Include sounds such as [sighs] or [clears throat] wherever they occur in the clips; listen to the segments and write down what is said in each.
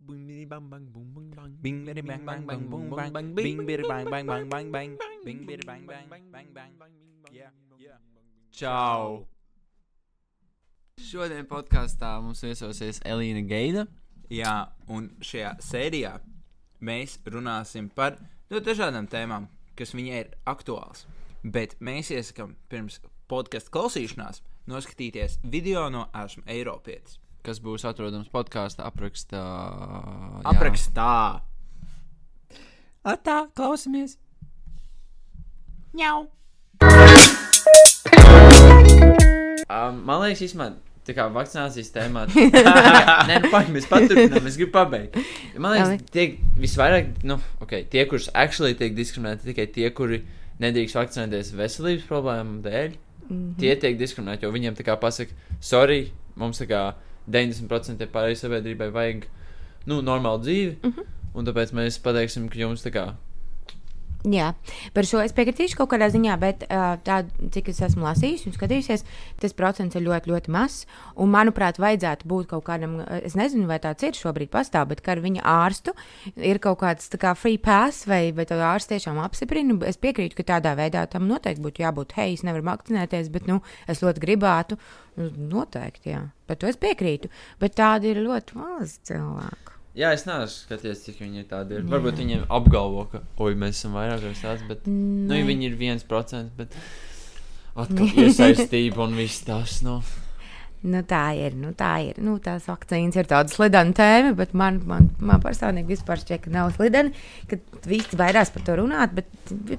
Bing bang bang boom bang bang. Bing bidi bang bang bang boom bang bang. Bing bidi bang bang bang bang bang. Bing bidi bang bang bang bang. Yeah, yeah. Čau! Šodien podkāstā mums viesosies Elīna Geida. Jā, un šajā sērijā mēs runāsim par ļoti dažādām tēmām, kas viņai ir aktuāls. Bet mēs iesakām pirms podkāstu klausīšanās noskatīties video no Esmu Eiropietis. Kas būs atrodams podkāstu aprakstā. jā. Aprakstā! Atā, klausamies! Ņau! Um, man liekas, īstenībā, tā kā vakcinācijas tēmā. [laughs] [laughs] Nē, nu, pagaidi, mēs paturpinām, es gribu pabeigt. Man liekas, tie visvairāk, nu, ok, tie, kurus actually tiek diskriminēti, tikai tie, kuri nedrīkst vakcinēties veselības problēmu dēļ, Mhm. tie tiek diskriminēti, jo viņiem tā kā pasaka, sorry, mums tā kā 90% pārējai sabiedrībai vajag, nu, normālu dzīvi, Mhm. un tāpēc mēs pateiksim, ka jums tā kā Jā, par šo es piekritīšu kaut kādā ziņā, bet uh, tā, cik es esmu lasījusi un skatījusies, tas procents ir ļoti, ļoti mazs. Un, manuprāt, vajadzētu būt kaut kādam, es nezinu, vai tāds ir šobrīd pastāv, bet ar viņa ārstu ir kaut kāds kā free pass, vai, vai tā ārsts tiešām apstiprina. Es piekrītu, ka tādā veidā tam noteikti būtu jābūt. Hei, es nevaru vakcinēties, bet nu, es ļoti gribētu. Nu, Noteikti, jā. Par to es piekrītu. Bet tādi ir ļoti maz cilvēku. Jā, es neesmu skatījies, cik viņi ir tādi. Ir. Varbūt viņiem apgalvo, ka, oi, mēs esam vairāk vai tāds, bet, nu, Nē. ja viņi ir viens procents, bet atkal [laughs] iesaistība un viss tas, nu. Nu, tā ir. Nu, tā ir. Nu, tās vakcīnas ir tāda slidena tēma, bet man, man, man personīgi vispār šķiet, ka nav slidena. Kad visi baidās par to runāt, bet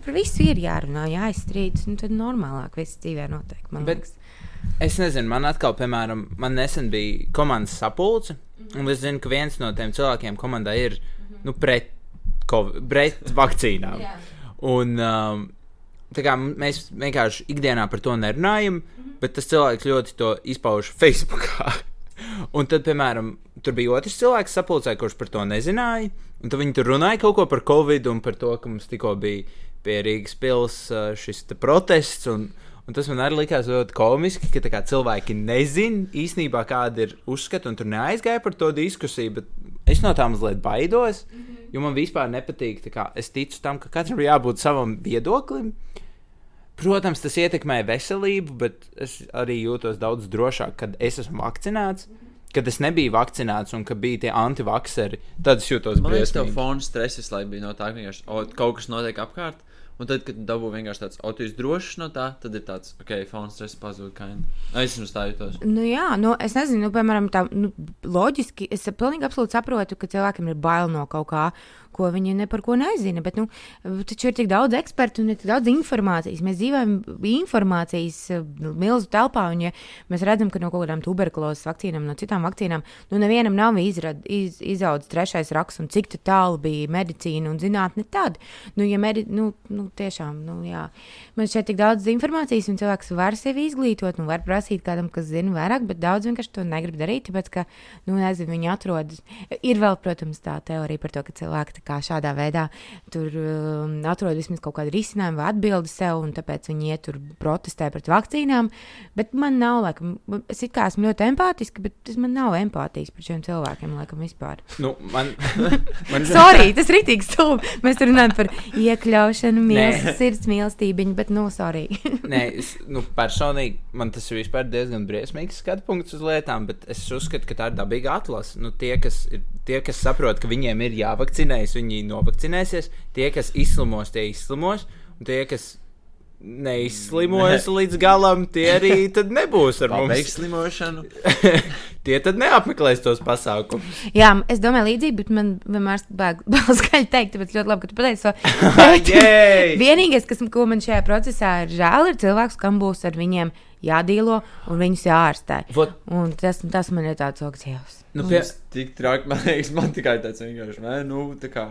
par visu ir jārunā, jāizstrīdas. Nu, tad normālāk viss dzīvē notiek. man Bet- liekas. Es nezinu, man atkal, piemēram, man nesen bija komandas sapulce, un es zinu, ka viens no tiem cilvēkiem komandā ir nu, pret, COVID, pret [laughs] vakcīnām. Un, um, tā kā mēs vienkārši ikdienā par to nerunājam, bet tas cilvēks ļoti to izpauž Facebook. [laughs] un tad, piemēram, tur bija otrs cilvēks sapulcē, kurš par to nezināja. Un tad viņi tur runāja kaut ko par Covid un par to, ka mums tikko bija pie Rīgas pilsētas šis te protests. Un, un tas man arī likās ļoti komiski, ka tā kā cilvēki nezina īstenībā, kāda ir uzskata, un tur neaizgāja par to diskusiju. Bet es no tā mazliet baidos, jo man vispār nepatīk. Kā, es ticu tam, ka katram ir jābūt savam viedoklim. Protams, tas ietekmē veselību, bet es arī jūtos daudz drošāk, kad es esmu vakcinēts. Kad es nebiju vakcinēts un ka bija tie antivakseri, tad es jūtos Man liekas, tev fona stress visu laiku bija no tā, ka vienkārši o, kaut kas notiek apkārt. Un tad, kad dabū vienkārši tāds, esi drošs no tā, tad ir tāds, ok, fona stress pazūd. kind. Nu, Es esmu tā jūtos. Nu, jā, nu, es nezinu, nu, piemēram, tā nu, loģiski. Es pilnīgi absolūti saprotu, ka cilvēkiem ir bail no kaut kā, ko viņi ne par ko nezina. Bet, nu, taču ir tik daudz ekspertu un ir tik daudz informācijas. Mēs dzīvojam informācijas eh, milzu telpā, un ja mēs redzam, ka no kaut kādām tuberkulozes vakcīnām, no citām vakcīnām, nu, nevienam nav izrad, iz, izaudzis trešais raksts, un cik tālu bija medicīna un zinātne tad. Nu, ja medi, nu, nu, tiešām, nu, jā. Man šeit tik daudz informācijas, un cilvēks var sevi izglītot, un var prasīt kādam, kas zina vairāk, bet daudz vienkārši to negrib darīt, tāpēc, ka, nu, nezinu, viņi atrodas. Ir vēl, protams, tā teorija par to, ka cilvēki tā kā šādā veidā tur um, atrod vismaz kaut kādu risinājumu vai atbildi sev, un tāpēc viņi iet tur protestē pret vakcīnām. Bet man nav, laikam, es it kā esmu ļoti empātiska, bet man nav empātijas par šiem cilvēkiem, laikam, vispār. Nu, man, [laughs] man Sorry, tas ir rītīgs stulbi. Mēs runājam par iekļaušanu, mīlestības, sirds mīlestību, bet, nu, sorry. [laughs] Nē, es, nu, personīgi man tas ir diezgan briesmīgs skatu punkts uz lietām, bet es uzskatu, ka tā ir dabīga atlase. Nu, tie, kas, ir, tie, kas saprot, ka viņiem ir jāvakcinējas, viņi novakcinēsies. Tie, kas izslimos, tie izslimos. Un tie, kas neizslimojas līdz galam, tie arī [laughs] tad nebūs ar mums. slimošanu. [laughs] tie tad neapmeklēs tos pasākumus. Jā, es domāju, līdzīgi, bet man vienmēr [laughs] bail skaļi teikt, tāpēc ļoti labi, ka tu pateici to. Bet! Vienīgais, kas man šajā procesā ir žēl, ir cilvēks, kam būs ar viņiem jādīlo un viņus jārastē. Tas, tas man ir tāds okcijs. nu, pie, Tas tik traki, man liekas, man tikai tāds vienkārši, nē, nu, tā kā,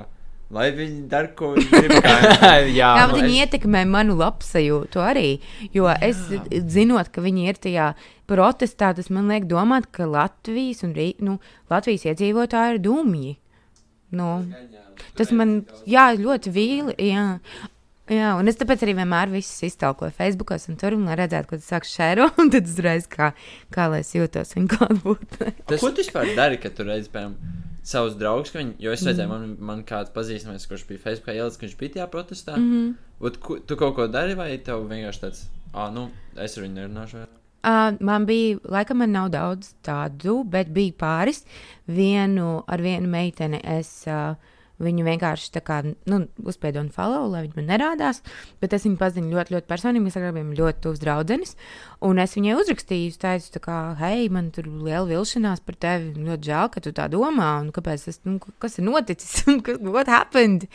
lai viņi dara, ko [laughs] viņi grib. jā, Jā, bet viņi ietekmē manu labsajūtu arī. Jo es zinot, ka viņi ir tajā protestā, tas man liek domāt, ka Latvijas, un, Rī- nu, Latvijas iedzīvotāji ir dumji. Nu, tas man jā, ļoti vīli. Jā. Jā, un es tāpēc arī vienmēr visus iztaukoju Facebook, un tur un lai redzētu, ko tas sāk šēro, [laughs] un tad uzreiz kā, kā lai es jūtos viņa [laughs] klātbūtnē. Tas... Ko tu vispār dari, kad tu redzi, piemēram, savus draugus, viņi, jo es redzēju, Mhm. man, man kāds pazīstamais, kurš bija Facebookā ielicis, ka viņš bija tajā protestā. Mm. -hmm. Ot, ku, tu kaut ko dari, vai tev vienkārši tāds, ah, nu, es ar viņu nerunāšu. vai?" Uh, man bija, laikam, man nav daudz tādu, bet bija pāris. Vienu ar vienu meiteni es uh, viņu vienkārši tā kā nu, uzspiedu un follow, lai viņa man nerādās. Bet es viņu pazinu ļoti, ļoti personīgi. Mēs agrāk bijām ļoti tuvs draudzenes. Un es viņai uzrakstīju, teicu, tā kā, hei, man tur liela vilšanās par tevi. Ļoti žēl, ka tu tā domā. Un kāpēc tas, nu, kas ir noticis? [laughs] What happened?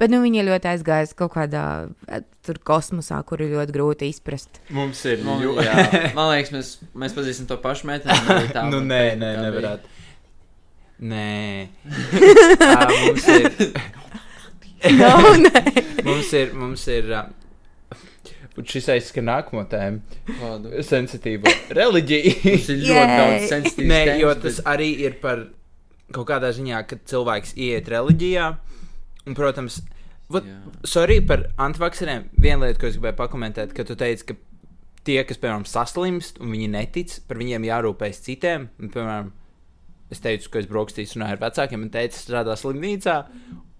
Bet nu, viņa ļoti aizgājusi kaut kādā eh, tur kosmosā, kur ir ļoti grūti izprast. Mums ir ļoti. man liekas, mēs, mēs pazīstam to pašu meiteni. tā, [laughs] nu, nē, nē, bija. Nē, [laughs] uh, mums ir. [laughs] No, nē. Mums ir. Mums ir uh, šis aizskan nākamo tēmu. Kādu? Sensitīva reliģija. Tas [laughs] ir ļoti daudz sensitīvas Nē, tēmas, jo bet- tas arī ir par kaut kādā ziņā, kad cilvēks iet reliģijā. Un, protams, vat, sorry par antivakseriem. Viena lieta, ko es gribēju pakomentēt, ka tu teici, ka tie, kas, piemēram, saslimst un viņi netic, par viņiem jārūpējas citiem. Un, piemēram, es teicu, ka es brokastīs runāju ar vecākiem, un teicu, strādā slimnīcā.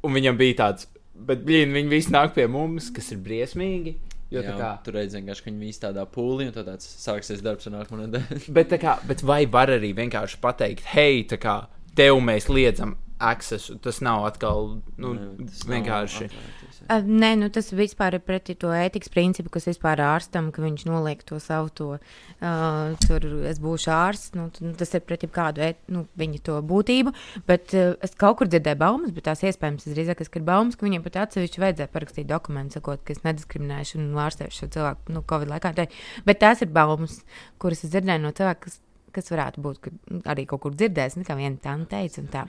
Un viņam bija tāds, bet blīn, viņi visi nāk pie mums, kas ir briesmīgi. Jo, Jā, tā kā, tur redzēs, ka viņi visi tādā pūlī, un tad tāds sāksies darbs ar nākamo nedēļu. Bet, kā, bet vai var arī vienkārši pateikt, hei, tā kā tev mēs liedzam accessu? Tas nav atkal nu, Nē, tas nav vienkārši. atvērties, jā. Uh, nē, nu, tas vispār ir pretī to ētikas principu, kas vispār ārstam, ka viņš noliek to savu, to, uh, tur es būšu ārsts. Nu, nu, tas ir pretī kādu ēt, nu, viņa to būtību. Bet uh, es kaut kur dzirdēju baumas, bet tās iespējams ir drīzāk, ir baumas, ka viņiem pat atsevišķi vajadzēja parakstīt dokumentu, sakot, ka es nediskriminēšu un ārstēšu šo cilvēku nu, Covid laikā. Tā- Bet tās ir baumas, kuras es dzirdēju no cilvēka, kas, kas varētu būt ka arī kaut kur dzirdējis, kā viena tā teica. un tā.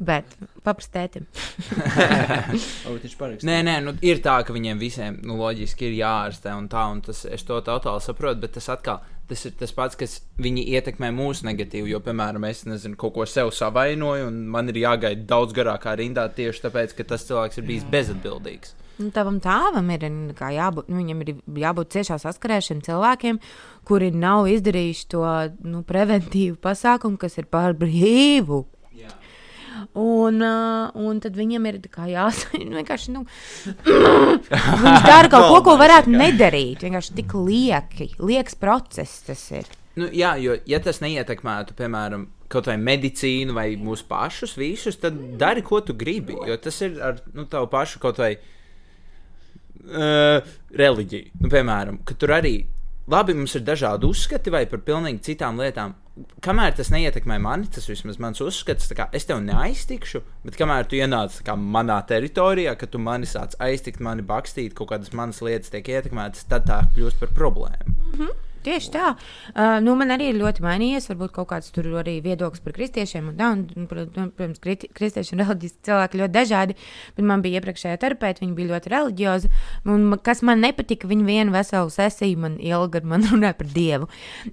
Bet [laughs] parakstīja. Nē, nē, nu, ir tā, ka viņiem visiem nu, loģiski ir jāārstē un tā, un tas, es to totāli saprotu, bet tas atkal tas ir tas pats, kas viņi ietekmē mūsu negatīvi. Jo, piemēram, es nezinu, kaut ko sev savainoju, un man ir jāgaida daudz garākā rindā tieši tāpēc, ka tas cilvēks ir bijis bezatbildīgs. Nu, tavam tēvam ir nu, jābūt, nu, ir jābūt ciešā saskarē ar šiem cilvēkiem, kuri nav izdarījuši to nu, preventīvu pasākumu, kas ir par brīvu. Un, uh, un tad viņam ir kā jāsaka, [laughs] vienkārši. Nu, [clears throat] viņš dara kaut ko, ko varētu nedarīt. Vienkārši tik lieki, liekas process tas ir. Nu, jā, jo, ja tas neietekmētu, piemēram, kaut vai medicīnu vai mūsu pašus visus, tad dari, ko tu gribi. Jo tas ir ar nu, tavu pašu kaut vai uh, reliģiju. Nu, piemēram, ka tur arī labi mums ir dažādi uzskati vai par pilnīgi citām lietām. Kamēr tas neietekmē mani, tas vismaz mans uzskats, kā es tev neaiztikšu, bet kamēr tu ienāc kā manā teritorijā, ka tu mani sāc aiztikt, mani bakstīt, kaut kādas manas lietas tiek ietekmētas, tad tā kļūst par problēmu. Tieši tā. Uh, nu, man arī ir ļoti mainījies. Varbūt kaut kāds tur arī viedoklis par kristiešiem. Un, tā, un, protams, kristieši un [laughs] reliģiski cilvēki ļoti dažādi. Bet man bija iepriekšējā terapeita, viņa bija ļoti reliģioza. Un, kas man nepatika, viņa vienu veselu sesiju man ilgi man [laughs] runāja par dievu.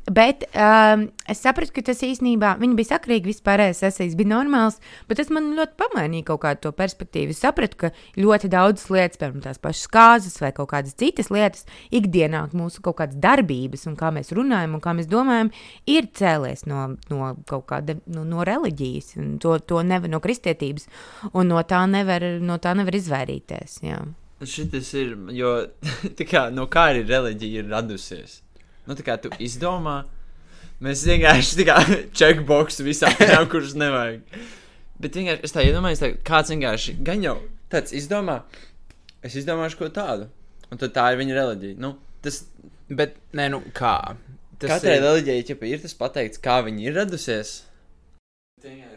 Bet um, es sapratu, ka tas īstenībā viņa bija sakrīga, vispārējais sesijas bija normāls. Bet tas man ļoti pamainīja kaut kādu to perspektīvu. Es sapratu, ka ļoti daudzas lietas, piemēram, tās pašas kāzas vai kaut kādas citas lietas, ikdienā mūsu kaut kādas darbības un kā mēs runājam un kā mēs domājam, ir cēlies no, no kaut kāda no, no reliģijas, un to, to nevar no kristietības, un no tā nevar, no tā nevar izvairīties. Jā. Šis ir, jo [laughs] kā, no kā arī reliģija ir radusies. Nu, tā kā tu izdomā, mēs vienkārši tā kā [laughs] checkbox visām lietām, [laughs] kuras nevajag. Bet vienkārši es tā iedomājos, tā, kāds vienkārši gan jau tāds izdomā, es izdomāšu ko tādu. Un tad tā ir viņa reliģija. Nu, tas Bet, nē, nu kā? Tas katrai ir- reliģijai ir tas pateikts, kā viņa ir radusies. Vienkārši.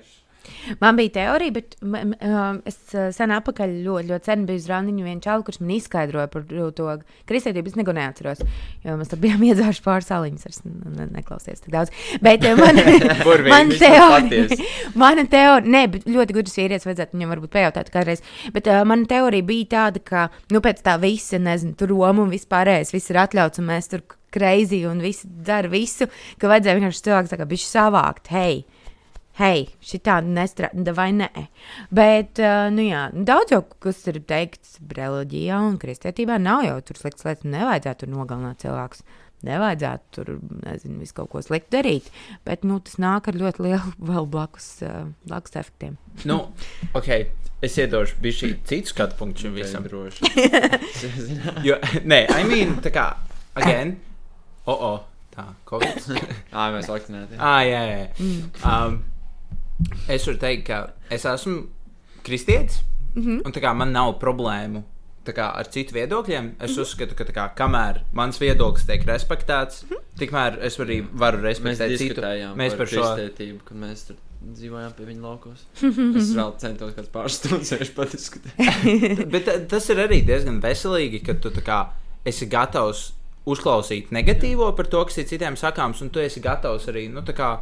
Man bija teorija, bet m, m, um, es uh, sen atpakaļ ļoti, ļoti sen biju uz randiņu vienu čalu, kurš man izskaidroja par to kristietību. Es neko neatceros, jo mēs tur bijām [laughs] iedzēruši pāris sāliņus. Es ne, ne, neklausījos tik daudz. Bet uh, man, [laughs] Burvīgi, man teorija, mana teorija, ne, bet ļoti gudrs vīrietis vajadzētu viņam varbūt pajautāt kādreiz. Bet uh, mana teorija bija tāda, ka, nu, pēc tā visa, nezinu, tur Roma un vispārējais, viss ir atļauts un mēs tur kreizi un visi dara visu, ka vajadzēja vienkārši cilvēks tā kā bišķi savākt. Hei! Hei, šī tā nestrādā vai nē. Bet, uh, nu jā, daudz jau kas ir teikts reliģijā un kristietībā, nav jau tur sliktas lietas, nevajadzētu tur nogalināt cilvēkus. nevajadzētu tur, nezinu, visu kaut ko sliktu darīt. Bet nu, tas nāk ar ļoti lielu [laughs] vēl blakus, uh, blakus efektiem. Nu, ok, es iedošu bija šī citu skatu punktu šim visam. droši. [laughs] Jo, nē, I mean, tā kā, again, o, oh, oh, tā, [laughs] Covid. Ā, mēs vakcinēti. ah, jā, jā. jā. Um, es varu teikt, ka es esmu kristietis, mm -hmm. un tā kā man nav problēmu. Kā, ar citu viedokļiem, es uzskatu, ka kā, kamēr mans viedoklis tiek respektēts, tikmēr es arī varu respektēt citu. Mēs par šo kristētību, kad mēs tur dzīvojām pie viņa laukos. Es vēl centos kāds pāris stundas vienkārši padiskutēt. Bet ta- tas ir arī diezgan veselīgi, ka tu kā, esi gatavs uzklausīt negatīvo par to, kas ir citiem sakāms, un tu esi gatavs arī. Nu, tā kā,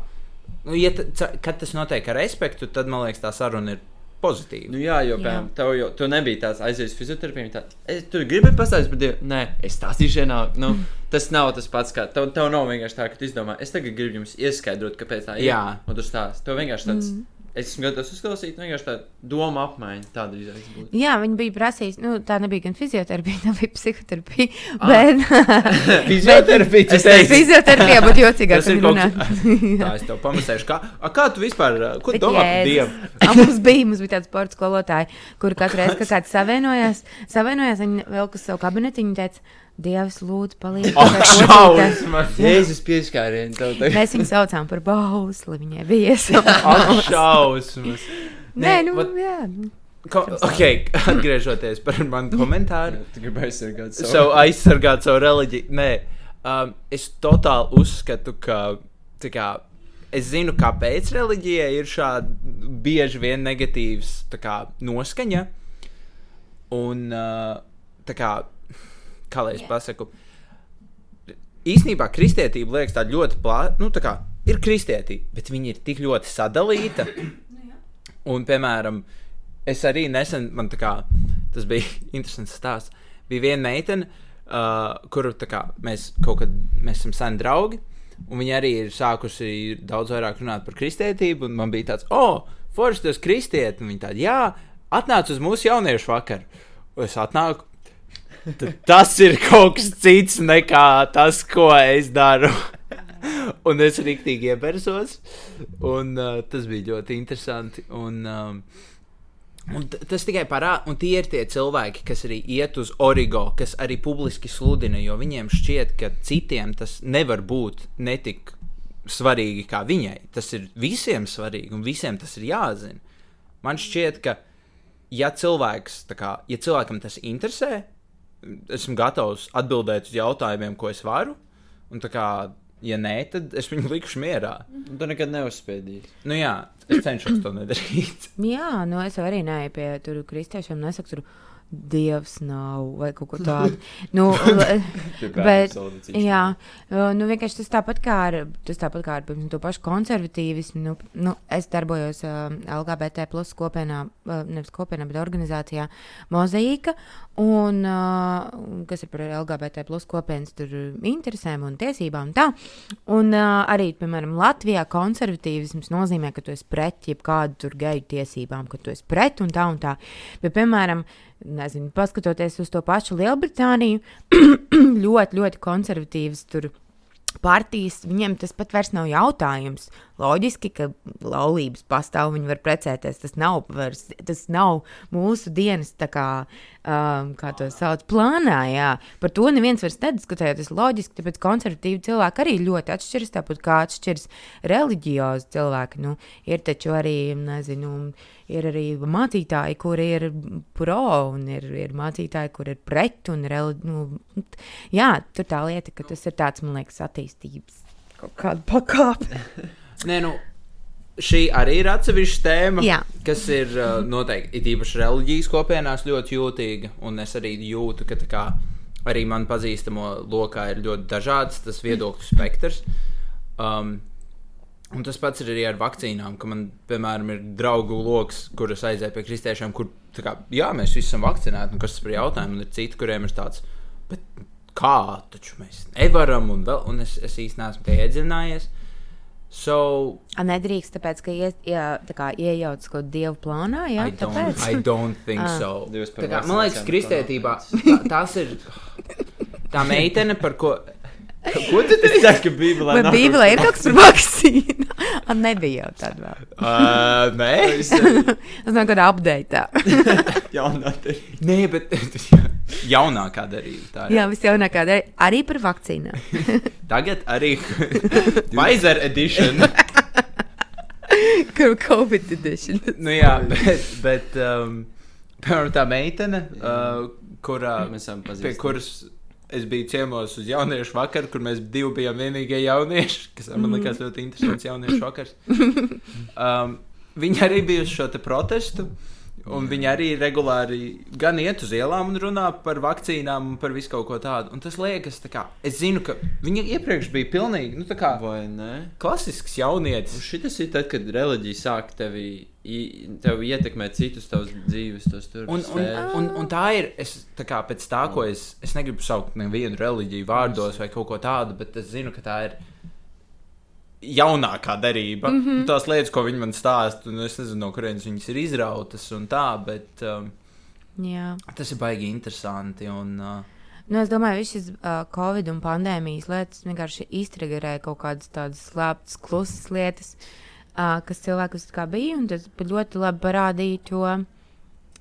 nu, ja ta, ca- kad tas notiek ar respektu, tad man liekas, tā saruna ir pozitīva. Nu, jā, jo, piemēram, tev jau tu nebija tāds aizies fizioterapijā. Tā, es, tu gribi pastāstīt par Dievu? Nē, es stāstīšu vienā. Nu, [laughs] tas nav tas pats, kā tev, tev nav vienkārši tā, ka tu izdomā, es tagad gribu jums ieskaidrot, kāpēc tā ir. Jā. un tu stāsti. Tev vienkārši tāds, mm. Es esmu gatavs uzklausīt, nu, vienkārši tāda doma apmaiņa. Tāda izaicinājuma būtu. Jā, viņi bija prasījuši, nu, tā nebija gan fizioterapija, [laughs] tā bija psihoterapija. Ah. Bet [laughs] Fizioterapija, Es teicu- fizioterapija būtu jocīgāk. Tas ir kaut kas [laughs] tāds, es tev pamasēšu. Kā, a, kā tu vispār, ko Bet domā par. Dievu? A, mums bija, mums bija tāds sports skolotāji, kur katru reizi, kad kāds savienojās, savienojās viņi vēl kas savu kabineti, viņi teica, Dievs, lūdzu, palīdzi. Ak, man ar pocītē." šausmas! Jēzus tagad. Mēs viņu saucām par bausli, viņai bija iesaukt. Ak, šausmas! Nē, nu, vat- jā. Ko, ok, atgriežoties par manu komentāru. Tu gribi aizsargāt savu. savu aizsargāt savu reliģiju. Nē, um, es totāli uzskatu, ka tā kā, es zinu, kāpēc reliģijai ir šāda bieži vien negatīvs tā kā, noskaņa. Un uh, tā kā, kā lai es pasaku, īsnībā kristietība liekas tāda ļoti plāna. Nu, tā kā ir kristietība, bet viņa ir tik ļoti sadalīta. Un, piemēram, es arī nesen, man kā, tas bija [laughs] interesants stāsts. Bija viena meitene, uh, kuru kā, mēs kaut kad, mēs esam seni draugi, un viņa arī ir sākusi daudz vairāk runāt par kristietību, un man bija tāds, oh, forši tas kristieti, un viņa tāda, jā, atnāc uz mūsu jauniešu vakaru. Es atnāku. Tas ir kaut kas cits nekā tas, ko es daru. un es rīktīgi iebersos. Un uh, tas bija ļoti interesanti. Un, um, un tas tikai parāda, un tie ir tie cilvēki, kas arī iet uz origo, kas arī publiski sludina, jo viņiem šķiet, ka citiem tas nevar būt netik svarīgi kā viņai. Tas ir visiem svarīgi, un visiem tas ir jāzina. Man šķiet, ka, ja cilvēks, kā, ja cilvēkam tas interesē, esmu gatavs atbildēt uz jautājumiem, ko es varu. Un, tā kā, ja nē, tad es viņu likšu mierā. Tu nekad neuzspēdīji. Nu, jā, es cenšos to nedarīt. [laughs] Jā, nu es arī neju pie tur kristiešiem, nesaku tur. Dievs nav vai kaut ko [laughs] tādu. nu, bet, jā, uh, nu vienkārši tas tāpat kā ar, tas tāpat kā ar piemēram, to pašu konservatīvismu. Nu, nu, es darbojos uh, LGBT plus kopienā, uh, nevis kopienā, bet organizācijā Mozaīka, un, uh, kas ir par LGBT plus kopienas tur interesēm un tiesībām tā. Un uh, arī, piemēram, Latvijā konservatīvisms nozīmē, ka tu esi pret jebkādu tur geju tiesībām, ka tu esi pret un tā un tā. Bet, piemēram, nezinu, paskatoties uz to pašu Lielbritāniju, [clears throat] ļoti, ļoti konservatīvas tur partijas, viņiem tas pat vairs nav jautājums. Loģiski, ka laulības pastāv, viņi var precēties. Tas nav, vairs, tas nav mūsu dienas, kā, um, kā to sauc, plānā. Jā. Par to neviens vairs nediskutē. Tas loģiski, tāpēc konservatīvi cilvēki arī ļoti atšķiras, tāpat kā atšķiras reliģiozi cilvēki. Nu, ir taču arī, nezinu, ir arī mācītāji, kuri ir pro, un ir, ir mācītāji, kur ir pret. Reli, nu, jā, tur tā lieta, ka tas ir tāds, man liekas, attīstības kaut kāda pakāpe. [laughs] Nē, nu, šī arī ir atsevišķa tēma, Jā. kas ir uh, noteikti it īpaši reliģijas kopienās ļoti jūtīga. Un es arī jūtu, ka kā, arī man pazīstamo lokā ir ļoti dažāds tas viedokļu spektrs. Um, Un tas pats ir arī ar vakcīnām, ka man, piemēram, ir draugu lokus, kurus aizēju pie kristiešiem, kur, tā kā, jā, mēs visi esam vakcinēti, un kas tas par jautājumu, un ir citi, kuriem ir tāds, bet kā, taču mēs nevaram, un, vēl, un es, es īsti neesmu tajā iedziļinājies. So, A, nedrīkst, tāpēc, ka ie, jā, tā kā iejaucas kaut kādā dievu plānā. I don't, tāpēc. I don't think Ah. so. Kā, man liekas, kristietībā tā, tās ir tā meitene, par ko. Ko tu teici? Tā kā Bībelē Vai Bībelē ir kaut kas par vakcīnu? Ah, [laughs] Nebija jau tāda vēl. Uh, nē, [laughs] Es Tas nav kāda update. [laughs] jaunā te. nē, bet jaunākā darība. Tā. Jā, viss jaunākā dēļ. Arī par vakcīnu. Tagad arī Pfizer edition. Kur Covid edition. nu, jā, bet, bet um, piemēram, tā meitene, uh, kurā, Mēs esam pie pazīstami. kuras es biju ciemos uz jauniešu vakaru, kur mēs divi bijām vienīgie jaunieši, kas man likās ļoti interesants jauniešu vakars. Um, viņi arī bija uz šo te protestu. Un viņi arī regulāri gan iet uz ielām un runā par vakcīnām un par visu kaut ko tādu. Un tas liekas, kā es zinu, ka viņi iepriekš bija pilnīgi nu, kā klasisks Un jaunietis. šitas ir tad, kad reliģija sāk tevi, i- tevi ietekmēt citus tavus dzīves, tos tur. Un, un, un, un tā ir. Es, tā kā pēc tā, ko es, es negribu saukt nevienu reliģiju vārdos vai kaut ko tādu, bet es zinu, ka tā ir jaunākā darība. Mm -hmm. Tās lietas, ko viņi man stāsta, un es nezinu, no kurienes viņas ir izrautas un tā, bet um, Jā. tas ir baigi interesanti. Un, uh, Nu, es domāju, ka šis uh, Covid un pandēmijas lietas vienkārši iztriggerēja kaut kādas tādas slēptas, klusas lietas, uh, kas cilvēkus bija. Tas ļoti labi parādīja to,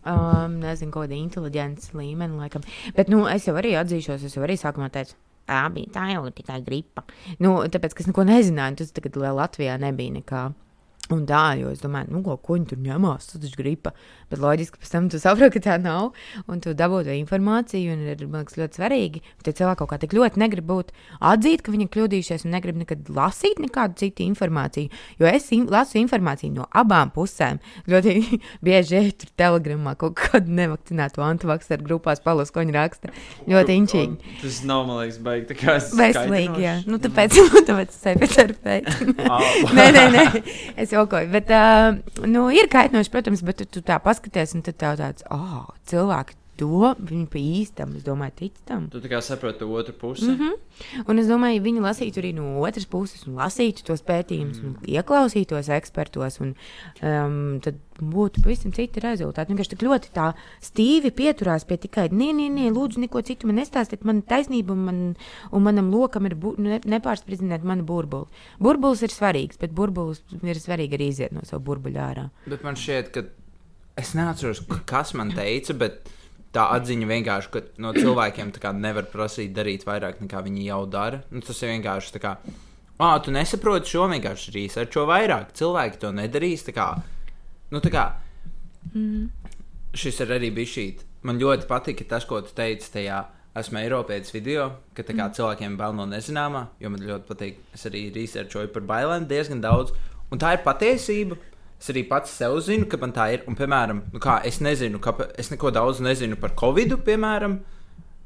um, nezinu, kāda inteliģences līmeni, laikam. Bet, nu, es jau arī atzīšos, es jau arī sākumā teicu. Tā bija tā jau tikai gripa. Nu, tāpēc, ka es neko nezināju, tas tagad Latvijā nebija nekā. Un tā, jo es domāju, nu, ko, ko viņi tur ņemās, tas taču gripa. Bet loģiski pēc tam tu saproti, ka tā nav. Un tu dabū to informāciju, un ir liekas, ļoti svarīgi. Tie cilvēki kaut kā tik ļoti negrib būt atzīt, ka viņi ir kļūdījušies, un negrib nekad lasīt nekādu citu informāciju. Jo es in lasu informāciju no abām pusēm. Ļoti [laughs] bieži eju tur telegramā kaut kādu nevakcinātu antivakcēru grupās, palas, ko viņi raksta. Ļoti inčīgi. Tas nav, man liekas, baigi. tā kā Veselīgi, jā. skaidrošs. Nu, tāpēc, [laughs] nu, tāpēc es eju pēc terapeiта. nē, nē, nē, es jokoju. Bet, uh, nu, ir kaitinoši, protams, bet tu, tu tā paskaties, un tad tev tāds, ah, oh, cilvēki to, viņi pa īstam, es domāju, tic tam. Tu tā kā saproti to otru pusi. Mm -hmm. Un es domāju, viņi lasītu arī no otras puses, un lasītu tos pētījumus, un ieklausītos ekspertos, un um, tad būtu pavisam citi rezultāti. Vienkārši tik ļoti tā stīvi pieturās pie tikai, nē, nē, nē, lūdzu, neko citu man nestāstiet, man taisnība, un, man, un manam lokam ir ne, nepārspridzināt manu burbuli. Burbulis ir svarīgs, bet burbulis ir svarīgi arī iziet no sava burbuļa ārā. bet man šķiet, ka es neatceros, kas man teica, bet tā atziņa vienkārši, ka no cilvēkiem nevar prasīt darīt vairāk nekā viņi jau dara. Nu, tas ir vienkārši tā kā. Ah, tu nesaproti šo vienkārši researcho vairāk. Cilvēki to nedarīs. Tā kā, nu, tā kā, šis ir arī bijis šī. Man ļoti patika tas, ko tu teici tajā esmu Eiropietis video, ka kā cilvēkiem bail no nezināmā, jo man ļoti patīk. Es arī researchoju par bailēm diezgan daudz. Un tā ir patiesība. Es arī pats sev zinu, ka man tā ir. Un, piemēram, nu kā, es nezinu, kāpēc es neko daudz nezinu par Covid, piemēram.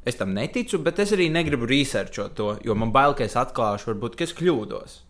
Es tam neticu, bet es arī negribu researchot to, jo man bail, ka es atklāšu, varbūt, ka es kļūdos.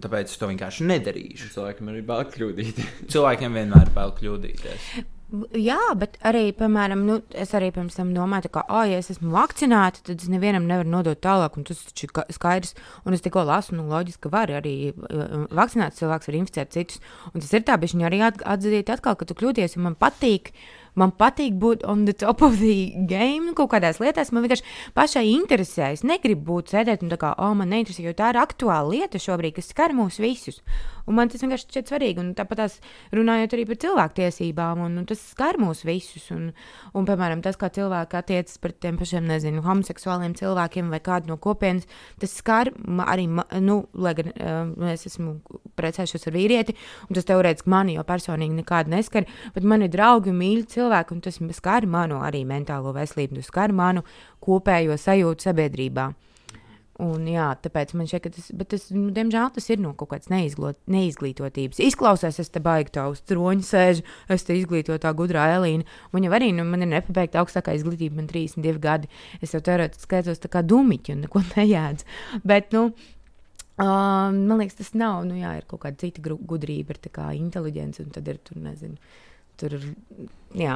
Tāpēc es to vienkārši nedarīšu. Cilvēkam arī bail kļūdīt. Cilvēkiem vienmēr bail kļūdīties. [laughs] Jā, bet arī, piemēram, nu, es arī pirms tam domāju, ka, oh, ja es esmu vakcinēta, tad es nevienam nevaru nodot tālāk, un tas taču ir ka- skaidrs. Un es tikko lasu, nu, loģiski, ka var arī uh, vakcinēts cilvēks var inficēt citus. Un tas ir tā, bet viņi arī at atzīt atkal, ka tu kļūdies, un man patīk. Man patīk būt on the top of the game, nu, kaut kādās lietās. Man vienkārši pašai interesē. Es negribu būt sēdēt un tā kā, oh, man neinteresē, jo tā ir aktuāla lieta šobrīd, kas skar mūs visus. Un man tas vienkārši šķiet svarīgi. Un tāpat tās runājot arī par cilvēktiesībām, un, un tas skar mūs visus. Un, un, piemēram, tas, kā cilvēki attiecas pret tiem pašiem, nezinu, homoseksuāliem cilvēkiem vai kādu no kopienas, tas skar arī, nu, lai gan uh, es esmu precējušies ar vīrieti, un tas teorētiski mani jau personīgi nekādu neskar, bet man ir draugi mīļi cilvēki, un tas skar manu arī mentālo veselību, tas skar manu kopējo sajūtu sabiedrībā. Un, jā, tāpēc man šķiet, ka tas, bet tas, nu, diemžēl, tas ir no kaut kādas neizglītotības. Izklausās, es te baigi tā uz troņa sēžu, es te izglītotā gudrā Elīna. Man jau arī, nu, man ir nepabeigta augstākā izglītība, man 32 gadi. Es jau teorētiski skaitos tā kā dumiķi un neko [laughs] nejēdzu. Bet, nu, Um, man liekas, tas nav. Nu, jā, ir kaut kāda cita gudrība, ir tā kā inteliģence, un tad ir tur, nezinu, tur ir. Jā,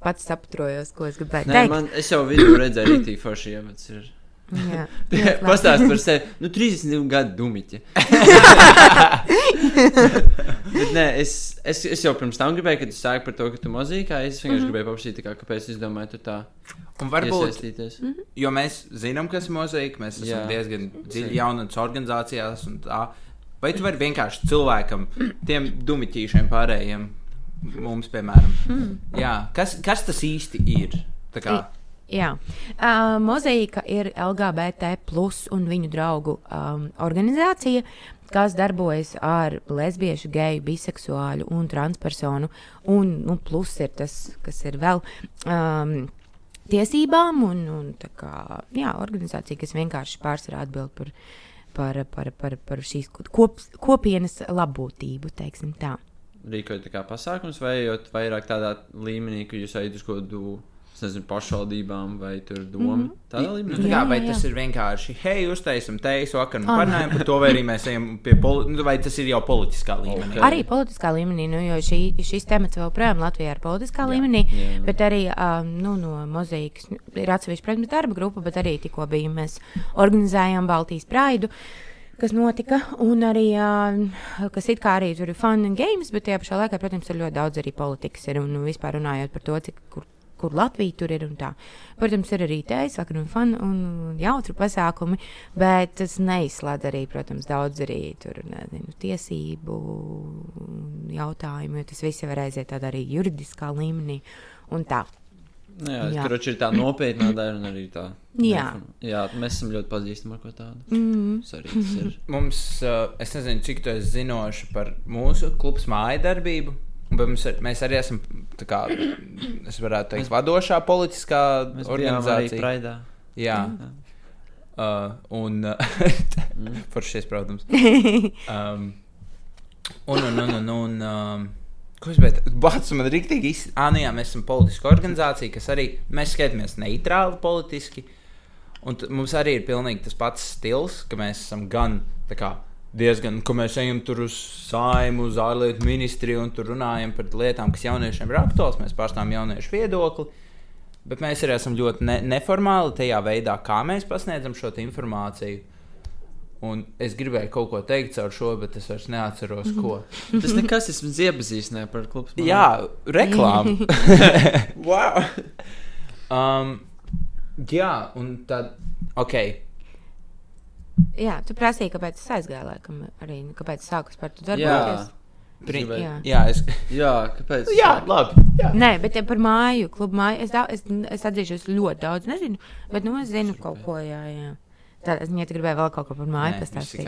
pats saprotu, ko es gribēju Nē, teikt. man, es jau video redzēju, forši iemets ir. Jā, [laughs] Pastāst par sevi. Nu, 32 gadu dumiķi. [laughs] Bet, nē, es, es, es jau pirms tam gribēju, kad tu sāki par to, ka tu mozīkā. Es vienkārši mm -hmm. gribēju paprasīt, kā, kāpēc es domāju, tu tā Un varbūt, iesaistīties. Mhm. jo mēs zinām, kas ir mozaīka, mēs esam Jā. diezgan dziļi jaunatnes organizācijās un tā. Vai tu vari vienkārši cilvēkam, tiem dumiķīšiem pārējiem, mums, piemēram, Hmm. jā, kas, kas tas īsti ir? Tā kā, Jā, uh, Mozaīka ir LGBT plus un viņu draugu um, organizācija, kas darbojas ar lesbiešu, geju, biseksuāļu un transpersonu. Un nu, plus ir tas, kas ir vēl. Um, Tiesībām un, un tā kā, jā, organizācija, kas vienkārši pārsvarā atbild par, par, par, par, par šīs kop, kopienas labbūtību, teiksim tā. Rīkojot tā kā pasākums, vai vairāk tādā līmenī, ka jūs ejat uz kaut kādu, es nezinu, pašvaldībām vai tur domu. Mm -hmm. Tādā nu, līmenī. tā Jā, kā vai jā, tas jā. ir vienkārši, hei, uztaisim teisu, vakar nu Ah. parunājam par to, vai arī mēs ejam pie politiskā, vai tas ir jau politiskā līmenī? Ok. Arī politiskā līmenī, nu, jo šī, šis temats vēl projām Latvijā ir politiskā jā, līmenī, jā. bet arī um, nu, no mozaīkas nu, ir atsevišķa protams, darba grupa, bet arī tikko bija mēs organizējām Baltijas praidu. Kas notika, un arī, uh, kas it kā arī tur ir fun and games, bet tajā pašā laikā, protams, ir ļoti daudz arī politikas. Ir, un nu, vispār runājot par to, cik, kur, kur Latvija tur ir un tā. Protams, ir arī tējas, vakar un fun un jautru pasākumi, bet tas neizslēdz arī, protams, daudz arī tur, nezinu, tiesību jautājumu, jo tas viss var aiziet tādā arī juridiskā līmenī un tā. Nu Jā, Jā. tur taču ir tā nopietnā daļa un arī tā. Jā. Jā, mēs esam ļoti pazīstami ar ko tādu. Mm. Ir. Mums, uh, es nezinu, cik tu esi zinoši par mūsu klubs māja darbību. Bet mums, ar, mēs arī esam, kā, es varētu teikt, vadošā politiskā Mēs organizācija. Praidā. Jā, Jā. uh, un uh, Mm. [laughs] par šies, protams. [laughs] Um, un, un, un, un, un um, ko es beidu? Bats man rīktīgi iz... Ah, nu jā, mēs esam politiska organizācija, kas arī, mēs skatāmies neitrāli politiski. Un mums arī ir pilnīgi tas pats stils, ka mēs esam gan tā kā diezgan, ka mēs ejam tur uz saimu, uz ārlietu ministriju un tur runājam par lietām, kas jauniešiem ir aktuāls. Mēs pārstāvam jauniešu viedokli. Bet mēs arī esam ļoti ne neformāli tajā veidā, kā mēs pasniedzam šo informāciju. Un es gribēju kaut ko teikt caur šo, bet es vairs neatceros, ko. [laughs] Tas nekas, es mums iepazīstināju par klubu. Jā, reklāma. [laughs] wow! um, jā, un tad, ok. Jā, tu prasīji, kāpēc es aizgāju, laikam, arī kāpēc es sāku par to Jā, darboties. Pri, jā. Jā. es. jā, kāpēc? Jā, labi. Jā. Nē, bet ja par māju, klubu māju, es, da, es, es atzīšu, es ļoti daudz nezinu, bet nu es zinu kaut ko, jā, jā. Tādā ziņā, ja tu gribēji vēl kaut ko par māju ir pastāstīt.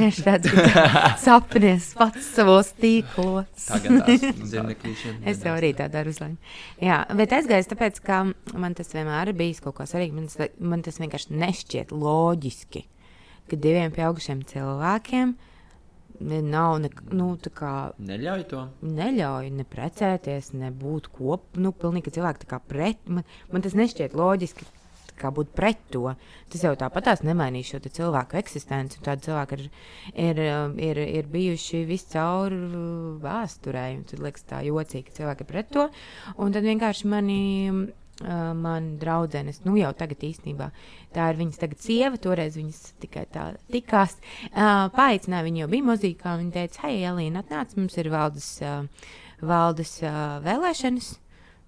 Es redzu, ka tu [laughs] sapnies pats savos tīklos. [laughs] Es jau arī tā daru uzlaimu. Jā, bet aizgājis tāpēc, ka man tas vienmēr ir bijis kaut kā svarīgi. Man, tas- man tas vienkārši nešķiet loģiski, ka diviem pieaugušiem cilvēkiem nav ne, nu, tā kā Neļauj to. neļauj ne precēties, ne būt kopā. Nu, pilnīgi cilvēki tā kā pret. Man, man tas nešķiet loģiski. Kā būt pret to. Tas jau tāpat tās nemainīs šo cilvēku eksistenci. Tādi cilvēki ir, ir, um, ir, ir bijuši viscaur uh, vēsturē. Tad liekas, tā jocīgi, ka cilvēki ir pret to. Un tad vienkārši mani. Uh, man draudzenes, nu jau tagad īstenībā tā ir viņas tagad sieva, toreiz viņas tikai tā tikās. Uh, Paaicināja viņu, jau bija mūzikā, viņa teica, hei, Elīna, atnāc, mums ir valdes, uh, valdes uh, vēlēšanas.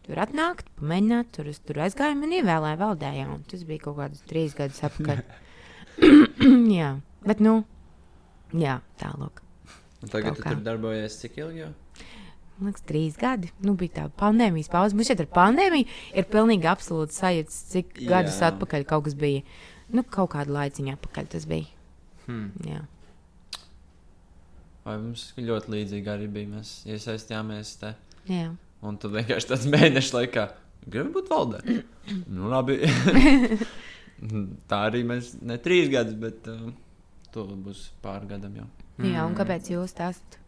Tur atnākt, pamēģināt, tur, tur aizgāju, man ievēlēja valdē, jā, un tas bija kaut kādus trīs gadus atpakaļ. [laughs] [coughs] jā, bet nu, jā, tālāk. Un tagad tu tur darbojies cik ilgi jau? Man liekas, trīs gadi. Nu, bija tā pandēmijas pauze. Mums šeit ar pandēmiju ir pilnīgi absolūti sajūta, cik Jā. gadus atpakaļ kaut kas bija. Nu, kaut kādu laiciņu atpakaļ tas bija. Hmm. Jā. Vai mums ļoti līdzīgi arī bija? Mēs iesaistījāmies te. Jā. Un tad vienkārši tāds mēnešu laikā gribi būt valdē. nu, labi. [laughs] Tā arī mēs ne trīs gadus, bet uh, to būs pāri gadam jau. Jā, un kāpēc jūs tā esat?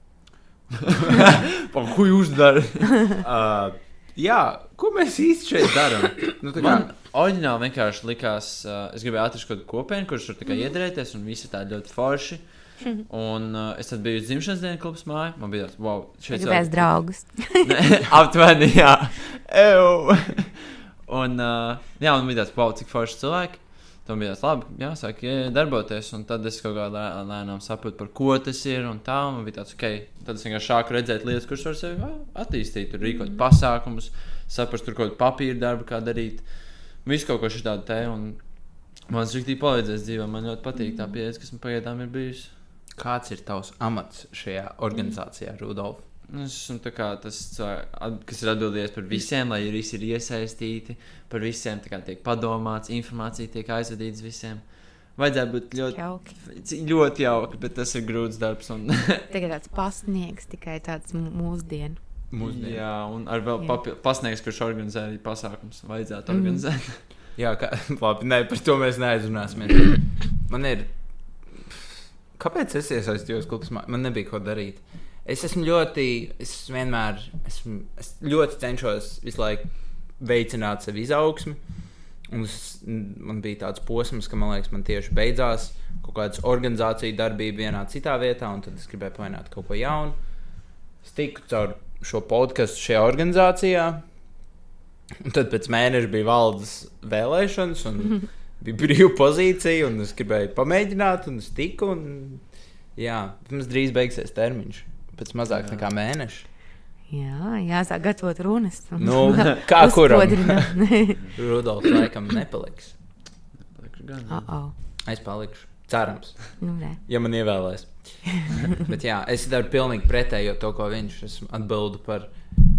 [laughs] Ko jūs darat? [laughs] Uh, jā, ko mēs īsti šeit darām? Nu, tā kā, Man oriģināli vienkārši likās, uh, es gribēju atrast kaut kādu kopienu, kurš tur tikai iedrēties, un visi tādi ļoti forši. [laughs] Un uh, es tad biju dzimšanas dienas klubs māja. Man bija tāds, wow, šeit Gribēs draugus. [laughs] Aptuveni, jā. Ew. [laughs] un, uh, jā, un bija tāds, wow, cik forši cilvēki. Tam bija tas labi, jāsāk jā, darboties. Un tad es kaut kādā lē- lēnām sapratu, par ko tas ir. Un tā un man bija tāds, ok, tad es vienkārši sāku redzēt lietas, kuras var sevi attīstīt, tur rīkot pasākumus, saprast, tur kaut kādu papīra darbu, kā darīt. Visu kaut ko šādu te. Un man tas rīktīgi palīdzēs dzīvē. Man ļoti patīk tā pieeja, kas man pagaidām ir bijusi. Kāds ir tavs amats šajā organizācijā, Rudolf? Nu, Es esmu tas, kas ir atbildīgs par visiem, lai visi ir iesaistīti, par visiem tā kā tiek padomāts, informācija tiek aizvadīta visiem. Vajadzētu būt ļoti Jauki. Ļoti jauki, bet tas ir grūts darbs. Un, [laughs] Tagad tāds pasniegs, tikai tāds mūsdienu. Mūsdienu. jā, un ar vēl Jā. papil- pasniegs, kurš organizē arī pasākums. Vajadzētu Mhm. organizēt. [laughs] Jā, kā, [laughs] labi, nē, par to mēs neaizrunāsimies. [coughs] Man ir. Kāpēc es iesaistījos klubā? Man nebija ko darīt. Es esmu ļoti, es vienmēr, esmu, es ļoti cenšos visu laiku veicināt sevi izaugsmi. Un es, man bija tāds posms, ka man liekas, man tieši beidzās kaut kāda organizācija darbība vienā citā vietā, un tad es gribēju pamēģināt kaut ko jaunu. Es tiku caur šo podkāstu šajā organizācijā, Un tad pēc mēneša bija valdes vēlēšanas, un [laughs] bija brīva pozīcija, un es gribēju pamēģināt, un es tiku. Un, jā, mums drīz beigsies termiņš, pēc mazāk Jā. nekā mēneša. Jā, jāsāk gatavot runas. un Nu, kā [laughs] kuram? [laughs] Rudolf laikam nepaliks. Gan, oh, oh. Es palikšu. Cerams, Nu, re. ja man ievēlēs. [laughs] Bet jā, es daru pilnīgi pretējo to, ko viņš es atbildu par.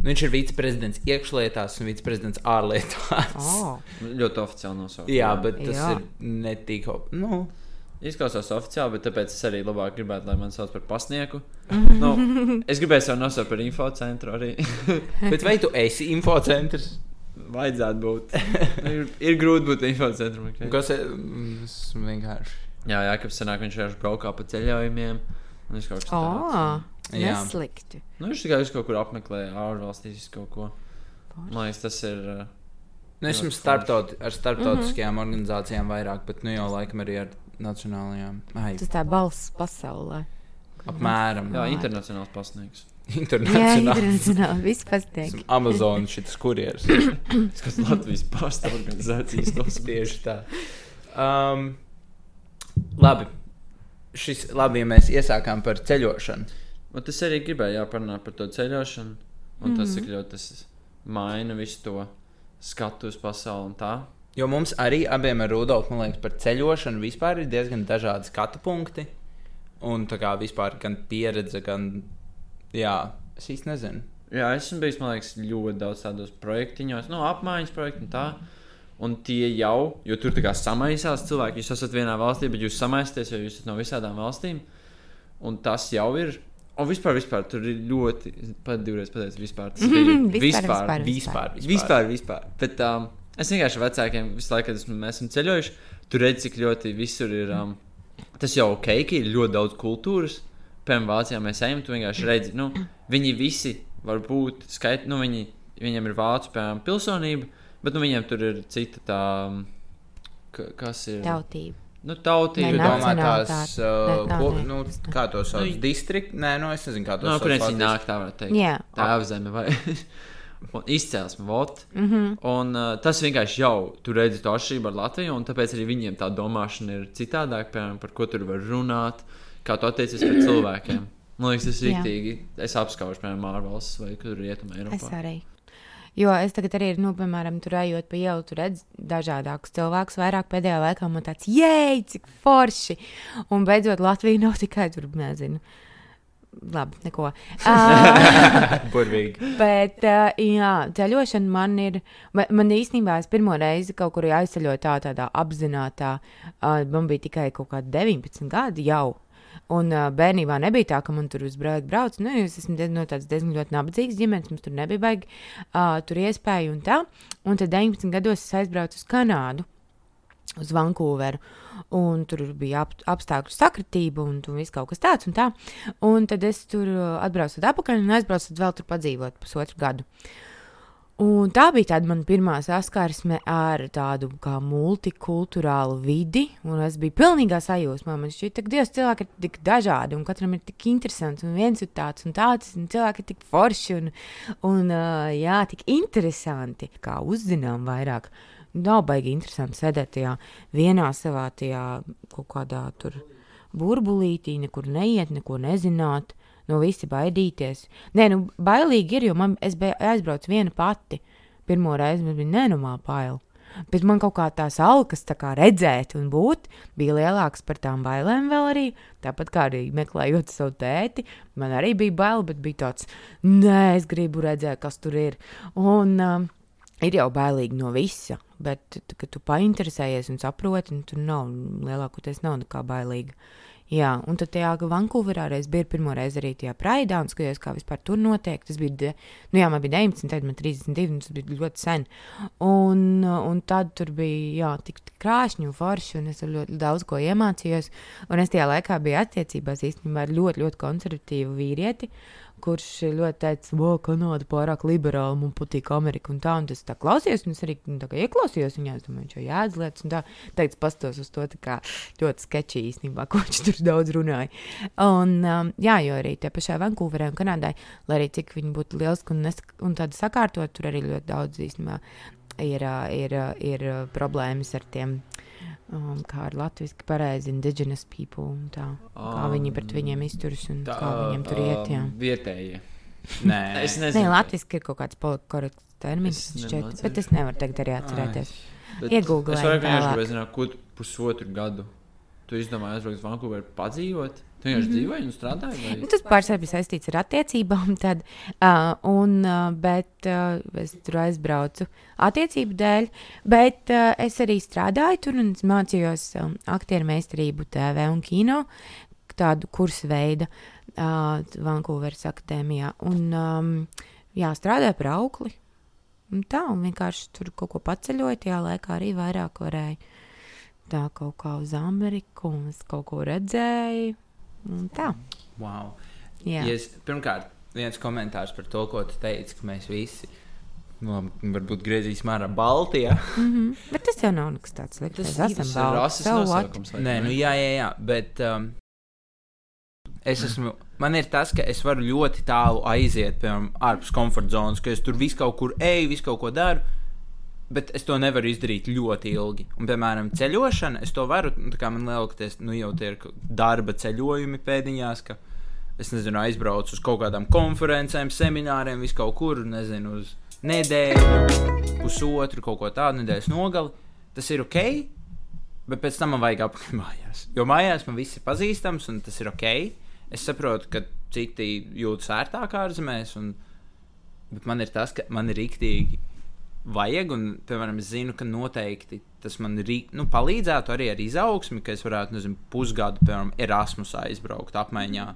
Nu, viņš ir viceprezidents iekšlietās un viceprezidents ārlietās. Oh. Ļoti oficiāli nosaukt. Jā, bet tas Jā. ir ne tik. Nu, Izklausās oficiāli, bet tāpēc es arī labāk gribētu, lai man sauc par pasnieku. Mhm. nu, es gribēju sev nosaukt par infocentru arī. [laughs] bet vai tu esi infocentrs? Vajadzētu būt. ir, ir grūti būt infocentram. Okay. Kas ir tas vienkārši? Jā, jā, kad senāk viņš vienkārši braukā pa ceļojumiem. Un viņš kaut kas tāds. Oh, Jā. neslikti. Nu, viņš tikai kaut kur apmeklē ārvalstīs kaut ko. Man liekas, tas ir. uh, Nu, esmu starptaut, ar starptautiskajām mm -hmm. organizācijām vairāk, bet nu jau laikam arī ar nacionālajām. Ai, Tas tā balss pasaulē. apmēram. Jā, internacionāls pasniegs. [laughs] Internacionāli. Esmu Amazon šis kurjeris. Es kas Latvijas pasta organizācijas [laughs] tos Tieši tā. Um, labi. Šis, labi, ja mēs iesākām par ceļošanu. Un tas arī gribēja jāparunā par to ceļošanu. Un mm -hmm. tas, cik ļoti tas maina visu to skatu uz pasauli un tā. Jo mums arī abiem ar Rudolfu, man liekas, par ceļošanu vispār ir diezgan dažādi skatu punkti. Un tā kā vispār gan pieredze, gan. Jā, es īsti nezinu. Jā, esmu bijis, man liekas, ļoti daudz tādos projektiņos, no apmaiņas projektu un tā. Un tie jau, jo tur tā kā samaisās cilvēki, jūs esat vienā valstī, bet jūs samaisāties, jo jūs esat no visādām valstīm. Un tas jau ir. Un vispār, vispār tur ir ļoti, pat divreiz pateicu, vispār. [laughs] Tas ir Vispār, Vispār, vispār. vispār. Vispār, vispār. Bet um, es vienkārši vecākiem visu laiku, kad esmu, mēs esam ceļojuši, tur redzu, cik ļoti visur ir. Um, tas jau ok, ka ir ļoti daudz kultūras. Piemēram, Vācijā mēs ejam, tu vienkārši redzi, nu, viņi visi var būt skaitļi, nu, viņi, viņiem ir vācu piemēram, pilsonība, bet nu, viņiem tur ir cita tā, um, ka- kas ir. Tautība. Nu, tautība. Ne, Tu domā, tās, uh, Ne, ko, nu, kā to sauc? Nu, Distrikti? Nē, nu, es nezinu, kā to No, sauc. kurienes viņi nāk, tā varētu teikt. Jā. Tā apzeme vai [laughs] un izcelsme, vot. Mm -hmm. Un uh, tas vienkārši jau tur redzi to atšķirību ar Latviju, un tāpēc arī viņiem tā domāšana ir citādāka, piemēram, par ko tur var runāt, kā tu attiecies pret cilvēkiem. Man liekas, tas ir rīktīgi. Es apskaužu, piemēram, ārvalstis vai kur rietumē Es Eiropā. arī. Jo es tagad arī, nu, piemēram, tur ejot pa ielu, tur redzu dažādākus cilvēkus. Vairāk pēdējā laikā man tāds, jēj, cik forši! Un beidzot, Latvija nav tikai tur, nezinu. Labi, neko. Uh, [laughs] Burvīgi. bet, uh, jā, ceļošana man ir. ma- Man īstenībā es pirmo reizi kaut kur aizceļoju tā, tādā apzinātā. Uh, man bija tikai kaut kādi 19 gadi jau. Un uh, bērnībā nebija tā, ka man tur uz brīdi brauc. Nu, es esmu diez, no tādas diezgan ļoti nabadzīgas ģimenes, mums tur nebija baigi uh, tur iespēju un tā. Un tad 19 gados es aizbraucu uz Kanādu. Uz Vankūveru. Un tur bija ap, apstākļu sakritība, un tur viss kaut kas tāds. Un, tā. un tad es tur uh, atbraucu atpakaļ un aizbraucu vēl tur padzīvot pusotru gadu. Un tā bija tāda mana pirmā saskarsme ar tādu kā multikulturālu vidi. Es biju pilnīgā sajūsmā. Man šķiet, ka Dievs cilvēki ir tik dažādi, un katram ir tik interesants, un viens ir tāds un tāds, un cilvēki ir tik forši un, un jā, tik interesanti. Kā uzzinām vairāk nav baigi interesanti sēdēt tajā vienā savā tajā kaut kādā tur burbulītī, nekur neiet, neko nezināt. No visi baidīties. Nē, nu, bailīgi ir, jo man, es biju aizbraucis viena pati. Pirmo reizi man bija nenormāli bail. Bet man kaut kā tās alkas tā kā redzēt un būt bija lielākas par tām bailēm vēl arī. Tāpat kā arī meklējot savu tēti, man arī bija bail, bet bija tāds, nē, es gribu redzēt, kas tur ir. Un um, ir jau bailīgi no visa, bet, kad tu painteresējies un saproti, nu, tur nav lielākoties nav nekā bailīga. Jā, un tad tajā Vankūverā reiz bija pirmo reizi arī tajā praidā, un skatījos, kā vispār tur notiek. Tas bija, de, nu jā, man bija 19, tad man 32, un tas bija ļoti sen. Un, un tad tur bija, jā, tik, krāšņi un forši, un es ļoti daudz ko iemācījos. Un es tajā laikā biju attiecībās īstenībā ar ļoti, ļoti konservatīvu vīrieti. Uh, kurš ļoti teica, ka Kanāda pārāk liberāla, man patīk Amerika un tā. Un es tā klausījos, un es arī nu, ieklausījos viņā, es domāju, viņš jau jēdz lietas, un tā teica, pastos uz to kā, ļoti sketčī īstenībā, ko viņš tur daudz runāja. Un, um, jā, jo arī tie pašai Vankūverē un Kanādai, lai arī cik viņi būtu liels un, un tādi sakārtot, tur arī ļoti daudz īstenībā ir, ir, ir, ir problēmas ar tiem um, kā ar latviešu pareizi indigenous people. Tā, kā um, viņi pret viņiem izturas un tā, kā viņiem tur iet. Jā. Vietējie. [laughs] Nē, es nezinu. Nē, latviešu ir kaut kāds korekts termins, šķiet, bet es nevaru tagad arī atcerēties. Iegūglēt. Es varu vienkārši zināt, ko pusotru gadu tu izdomāji aizbraukt uz Vankūveru padzīvot. Tu vienkārši mm -hmm. dzīvoji un strādāji? Vai? Nu, tas pārsvarā bija saistīts ar attiecībām, [laughs] tad, uh, un, uh, bet uh, es tur aizbraucu attiecību dēļ, bet uh, es arī strādāju tur un mācījos um, aktieru meistarību TV un kino, tādu kursu veidu uh, Vankūveras akadēmijā. Un, um, jā, strādāju par aukli. Un tā, un vienkārši tur kaut ko paceļoju, tajā laikā arī vairāk varēju tā kaut kā uz Ameriku, un es kaut ko redzēju. Un tā. Wow. Jā. Ja es, pirmkārt, viens komentārs par to, ko tu teici, ka mēs visi. Nu, varbūt griezīsim ārā Baltijā. mm -hmm. Bet tas jau nav nekas tāds slikts. Tas, tas ir rases nosaukums. Nē, nu jā, jā, jā. Bet um, es esmu, man ir tas, ka es varu ļoti tālu aiziet, piemēram, ārpus komforta zonas, ka es tur visu kaut kur eju, visu kaut ko daru bet es to nevaru izdarīt ļoti ilgi. Un, piemēram, ceļošana, es to varu, nu, kā man liekas, nu, jau tie ir darba ceļojumi pēdiņās, ka es nezinu, aizbraucu uz kaut kādām konferencēm, semināriem, visu kaut kur, nezinu, uz nedēļu, pusotru, kaut ko tādu nedēļas nogali. Tas ir ok, bet pēc tam man vajag apgūt [laughs] mājās. Jo mājās man viss ir pazīstams, un tas ir ok. Es saprotu, ka citi jūtas ērtāk ārzemēs, un man ir tas, ka man ir rīktīgi vajag, un, piemēram, es zinu, ka noteikti tas man rī, nu, palīdzētu arī ar izaugsmi, ka es varētu, nezinu, pusgadu, piemēram, Erasmusā aizbraukt, apmaiņā,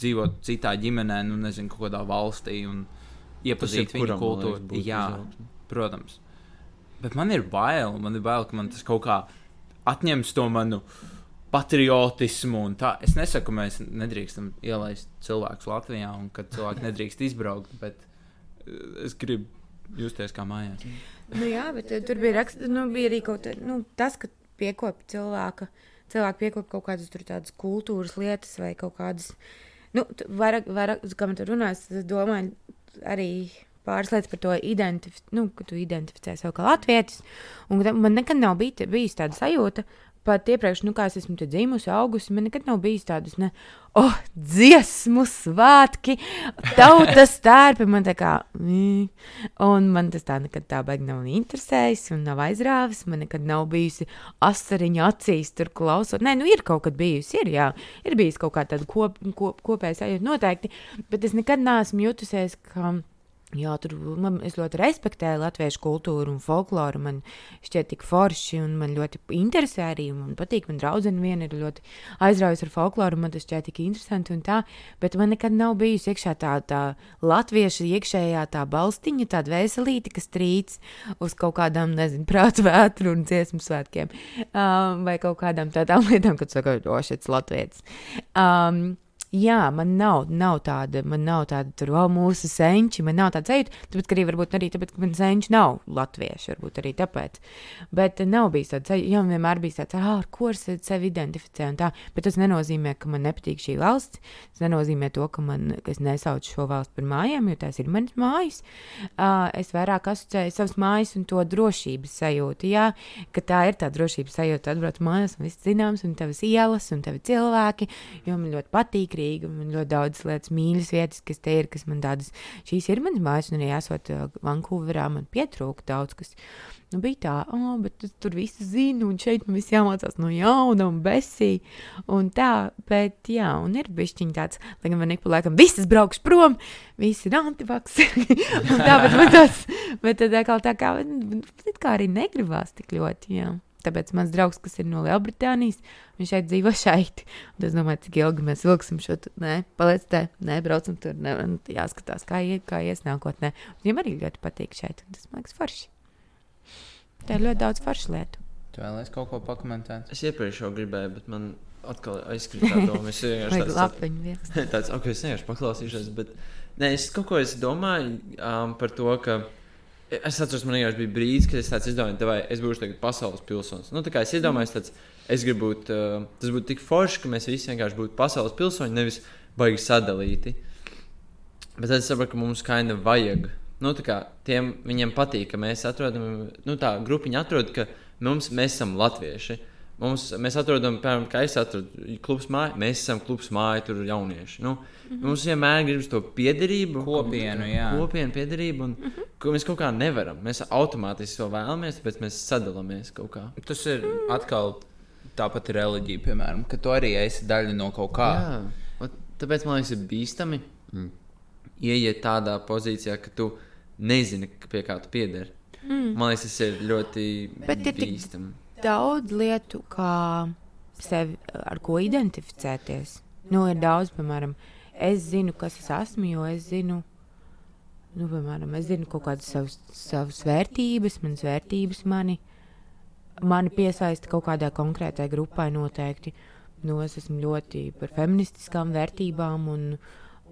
dzīvot citā ģimenē, nu, nezinu, kaut kādā valstī un iepazīt viņu kultūru. Jā, izaugsmi. protams. Bet man ir bail, man ir bail, ka man tas kaut kā atņems to manu patriotismu. Es nesaku, ka mēs nedrīkstam ielaist cilvēkus Latvijā un ka cilvēki nedrīkst izbraukt, bet eh, es gribu justies kā mājās. Nu, jā, bet uh, tur bija, rakst, nu, bija arī kaut kas, nu, tas, ka piekopja cilvēka, cilvēki piekopja kaut kādas tādas kultūras lietas vai kaut kādas. Nu, vairāk, vairāk, kā man tur runās, es domāju, arī pāris lietas par to, identif nu, ka tu identificē sevi kā latvietis. Man nekad nav bij, bijis tāda sajūta, pat iepriekš, nu, kā es esmu te dzimusi, augusi, man nekad nav bijis tādas, ne, oh, dziesmu svētki, tautas stērpi, man tā kā, mm, un man tas tā nekad tā baigi nav interesējis un nav aizrāvis, man nekad nav bijusi asariņa acīs tur klausot, nē, nu, ir kaut kad bijusi, ir, jā, ir bijis kaut kā tāda kop, kop, kopēja sajūta noteikti, bet es nekad neesmu jutusies, ka, Jā, tur man, es ļoti respektēju latviešu kultūru un folkloru. Man šķiet, tik forši un man ļoti interesē arī. Man patīk, man draudzene viena ir ļoti aizraujusi ar folkloru. Man tas šķiet tik interesanti un tā. Bet man nekad nav bijusi iekšā tā, tā latviešu iekšējā tā balstiņa, tāda veselīte, kas trīc uz kaut kādām, nezinu, prātu vētru un dziesmu svētkiem. Um, vai kaut kādām tādām lietām, kad saka, o, šis latvietis. Um, Jā, man nav, nav tāda, man nav tāda, tur, oh, mūsu senči, man nav tāda sajūta, tāpēc, ka arī varbūt arī tāpēc, ka man senči nav latvieši, varbūt arī tāpēc. Bet nav bijis tāds, jā, man vienmēr bijis tāds, ah, ar ko es sevi identificēju un tā, bet tas nenozīmē, ka man nepatīk šī valsts, tas nenozīmē to, ka man, ka es nesaucu šo valstu par mājām, jo tās ir manas mājas. Uh, es vairāk asociēju savas mājas un to drošības sajūtu, jā, ka tā ir tā drošības sajūta, atbrauc mājās un viss zināms, un tavas ielas, un tavi cilvēki, jo man ļoti patīk Rīga. Man ļoti daudz lietas, mīļas vietas, kas te ir, kas man tādas, šīs ir manas mājas, un arī esot uh, Vankūverā, man pietrūka daudz kas. Nu, bija tā, oh, bet tur viss zina, un šeit man viss jāmācās no jauna, un besī. Un tā, bet jā, un ir bišķiņ tāds, lai gan man ik pa laikam visas braukš prom, visi ir antivaks. [laughs] tā, bet man tāds, bet tad atkal tā kā, kā arī negribās tik ļoti, jā. Tāpēc mans draugs, kas ir no Lielbritānijas, viņš šeit dzīvo šeit. Un es domāju, cik ilgi mēs vilksim šo te, nē, paliec te, nē, braucam tur, nē, jāskatās, kā, ie, kā ies nākotnē. Viņam arī ļoti patīk šeit, un tas man liekas forši. Tā ir ļoti daudz foršu lietu. Tu vēlēsies kaut ko pakomentēt? Es iepriekš jau gribēju, bet man atkal aizkrita tā doma. Es vienkārši Vajag lapiņu viens. [laughs] tāds, ok, es vienkārši paklausīšos, bet nē, es kaut ko es domāju um, par to, ka. Es atceros, man vienkārši bija brīdis, kad es tāds izdomāju, vai es būšu pasaules pilsonis. Nu, es iedomājos, tāds, es gribu būt, uh, tas būtu tik forši, ka mēs visi vienkārši būtu pasaules pilsoņi, nevis baigi sadalīti. Bet tad es saprotu, ka mums kaina vajag. Nu, kā tiem viņiem patīk, ka mēs atrodam, nu, tā grupiņa atrod, ka mums, mēs esam latvieši. Mums, mēs atrodam, piemēram, kā es atradu klubs māju, mēs esam klubs māju, tur jaunieši. Nu, mm -hmm. Mums vienmēr gribas to piederību, Kopienu, jā. kopienu piederību, un mm -hmm. ko mēs kaut kā nevaram. Mēs automātiski to vēlamies, tāpēc mēs sadalāmies kaut kā. Tas ir atkal tāpat ir reliģija, piemēram, ka tu arī esi daļa no kaut kā. Jā, ot tāpēc man liekas, ir bīstami mm. ieiet tādā pozīcijā, ka tu nezini, pie kā tu piederi. Mm. Man liekas, tas ir ļoti Bet ir tik- bīstami. Daudz lietu, kā sevi ar ko identificēties. Nu, ir daudz, piemēram, es zinu, kas es esmu, jo es zinu, nu, piemēram, es zinu kaut kādas savas, savas vērtības, manas vērtības mani, mani piesaista kaut kādai konkrētai grupai noteikti. Nu, es esmu ļoti par feministiskām vērtībām un,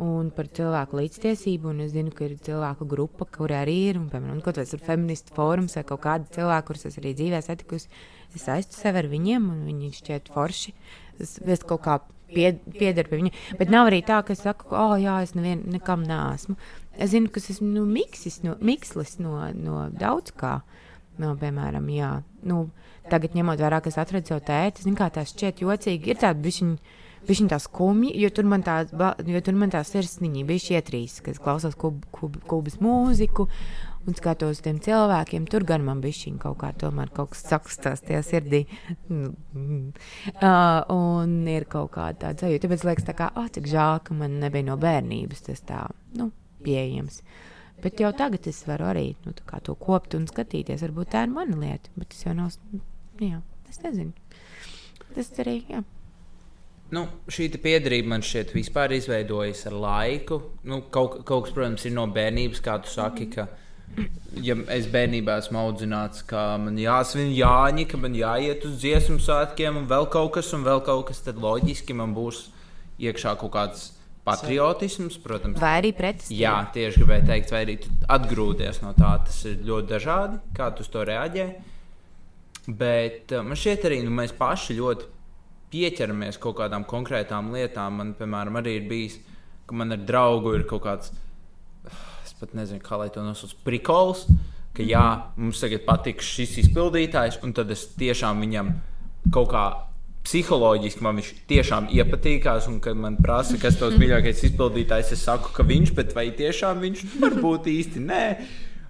un par cilvēku līdztiesību. Un es zinu, ka ir cilvēku grupa, kur arī ir, un, piemēram, kaut kāds ir feministu fórums vai kaut kādi cilvēki, kurus es arī dzīvē satikusi. Es aizstu sevi ar viņiem, un viņi šķiet forši. Es, es kaut kā pie, piederu pie viņiem. Bet nav arī tā, ka es saku, oh, jā, es nevien, nekam neesmu. Es zinu, ka es esmu nu, miksis no, mikslis no, no daudz kā. No, piemēram, jā, nu, tagad ņemot vērā, ka es atradu savu tēti, zinu, kā tā šķiet jocīgi. Ir tāda bišķiņa. Viņa tā skumja, jo tur man tā, jo tur man tā sirsniņa bija ietrīs, kad klausos kub, kub, kubas mūziku un skatos uz tiem cilvēkiem. Tur gan man šī kaut kā, tomēr kaut kas sakstās tajā sirdī. uh, [laughs] un ir kaut kāda tāda sajūta. Tāpēc liekas, tā kā, oh, cik žēl, ka man nebija no bērnības tas tā, nu, pieejams. Bet jau tagad es varu arī nu, kā to kopt un skatīties. Varbūt tā ir mana lieta, bet tas jau nav. Jā, es nezinu. Tas arī, jā. Nu, šī te piederība man šķiet vispār izveidojas ar laiku. Nu, kaut, kaut kas, protams, ir no bērnības, kā tu saki. Ka, ja es bērnībā esmu audzināts, ka man jāsvin Jāņa, ka man jāiet uz dziesmu svētkiem un vēl kaut kas, un vēl kaut kas, tad loģiski man būs iekšā kaut kāds patriotisms, protams. Vai arī pretestība. Jā, tieši gribēju teikt, vai arī atgrūties no tā. Tas ir ļoti dažādi, kā tu to reaģē. Bet uh, man šķiet, arī nu, mēs paši ļoti pieķeramies kaut kādām konkrētām lietām. Man, piemēram, arī ir bijis, ka man ar draugu ir kaut kāds, [sighs] es pat nezinu, kā lai to nosauc, prikols. Ka jā, mums tagad patiks šis izpildītājs, un tad es tiešām viņam kaut kā psiholoģiski man viņš tiešām iepatīkās, un kad man prasa, kas tas mīļākais izpildītājs, es saku, ka viņš, bet vai tiešām viņš varbūt īsti nē.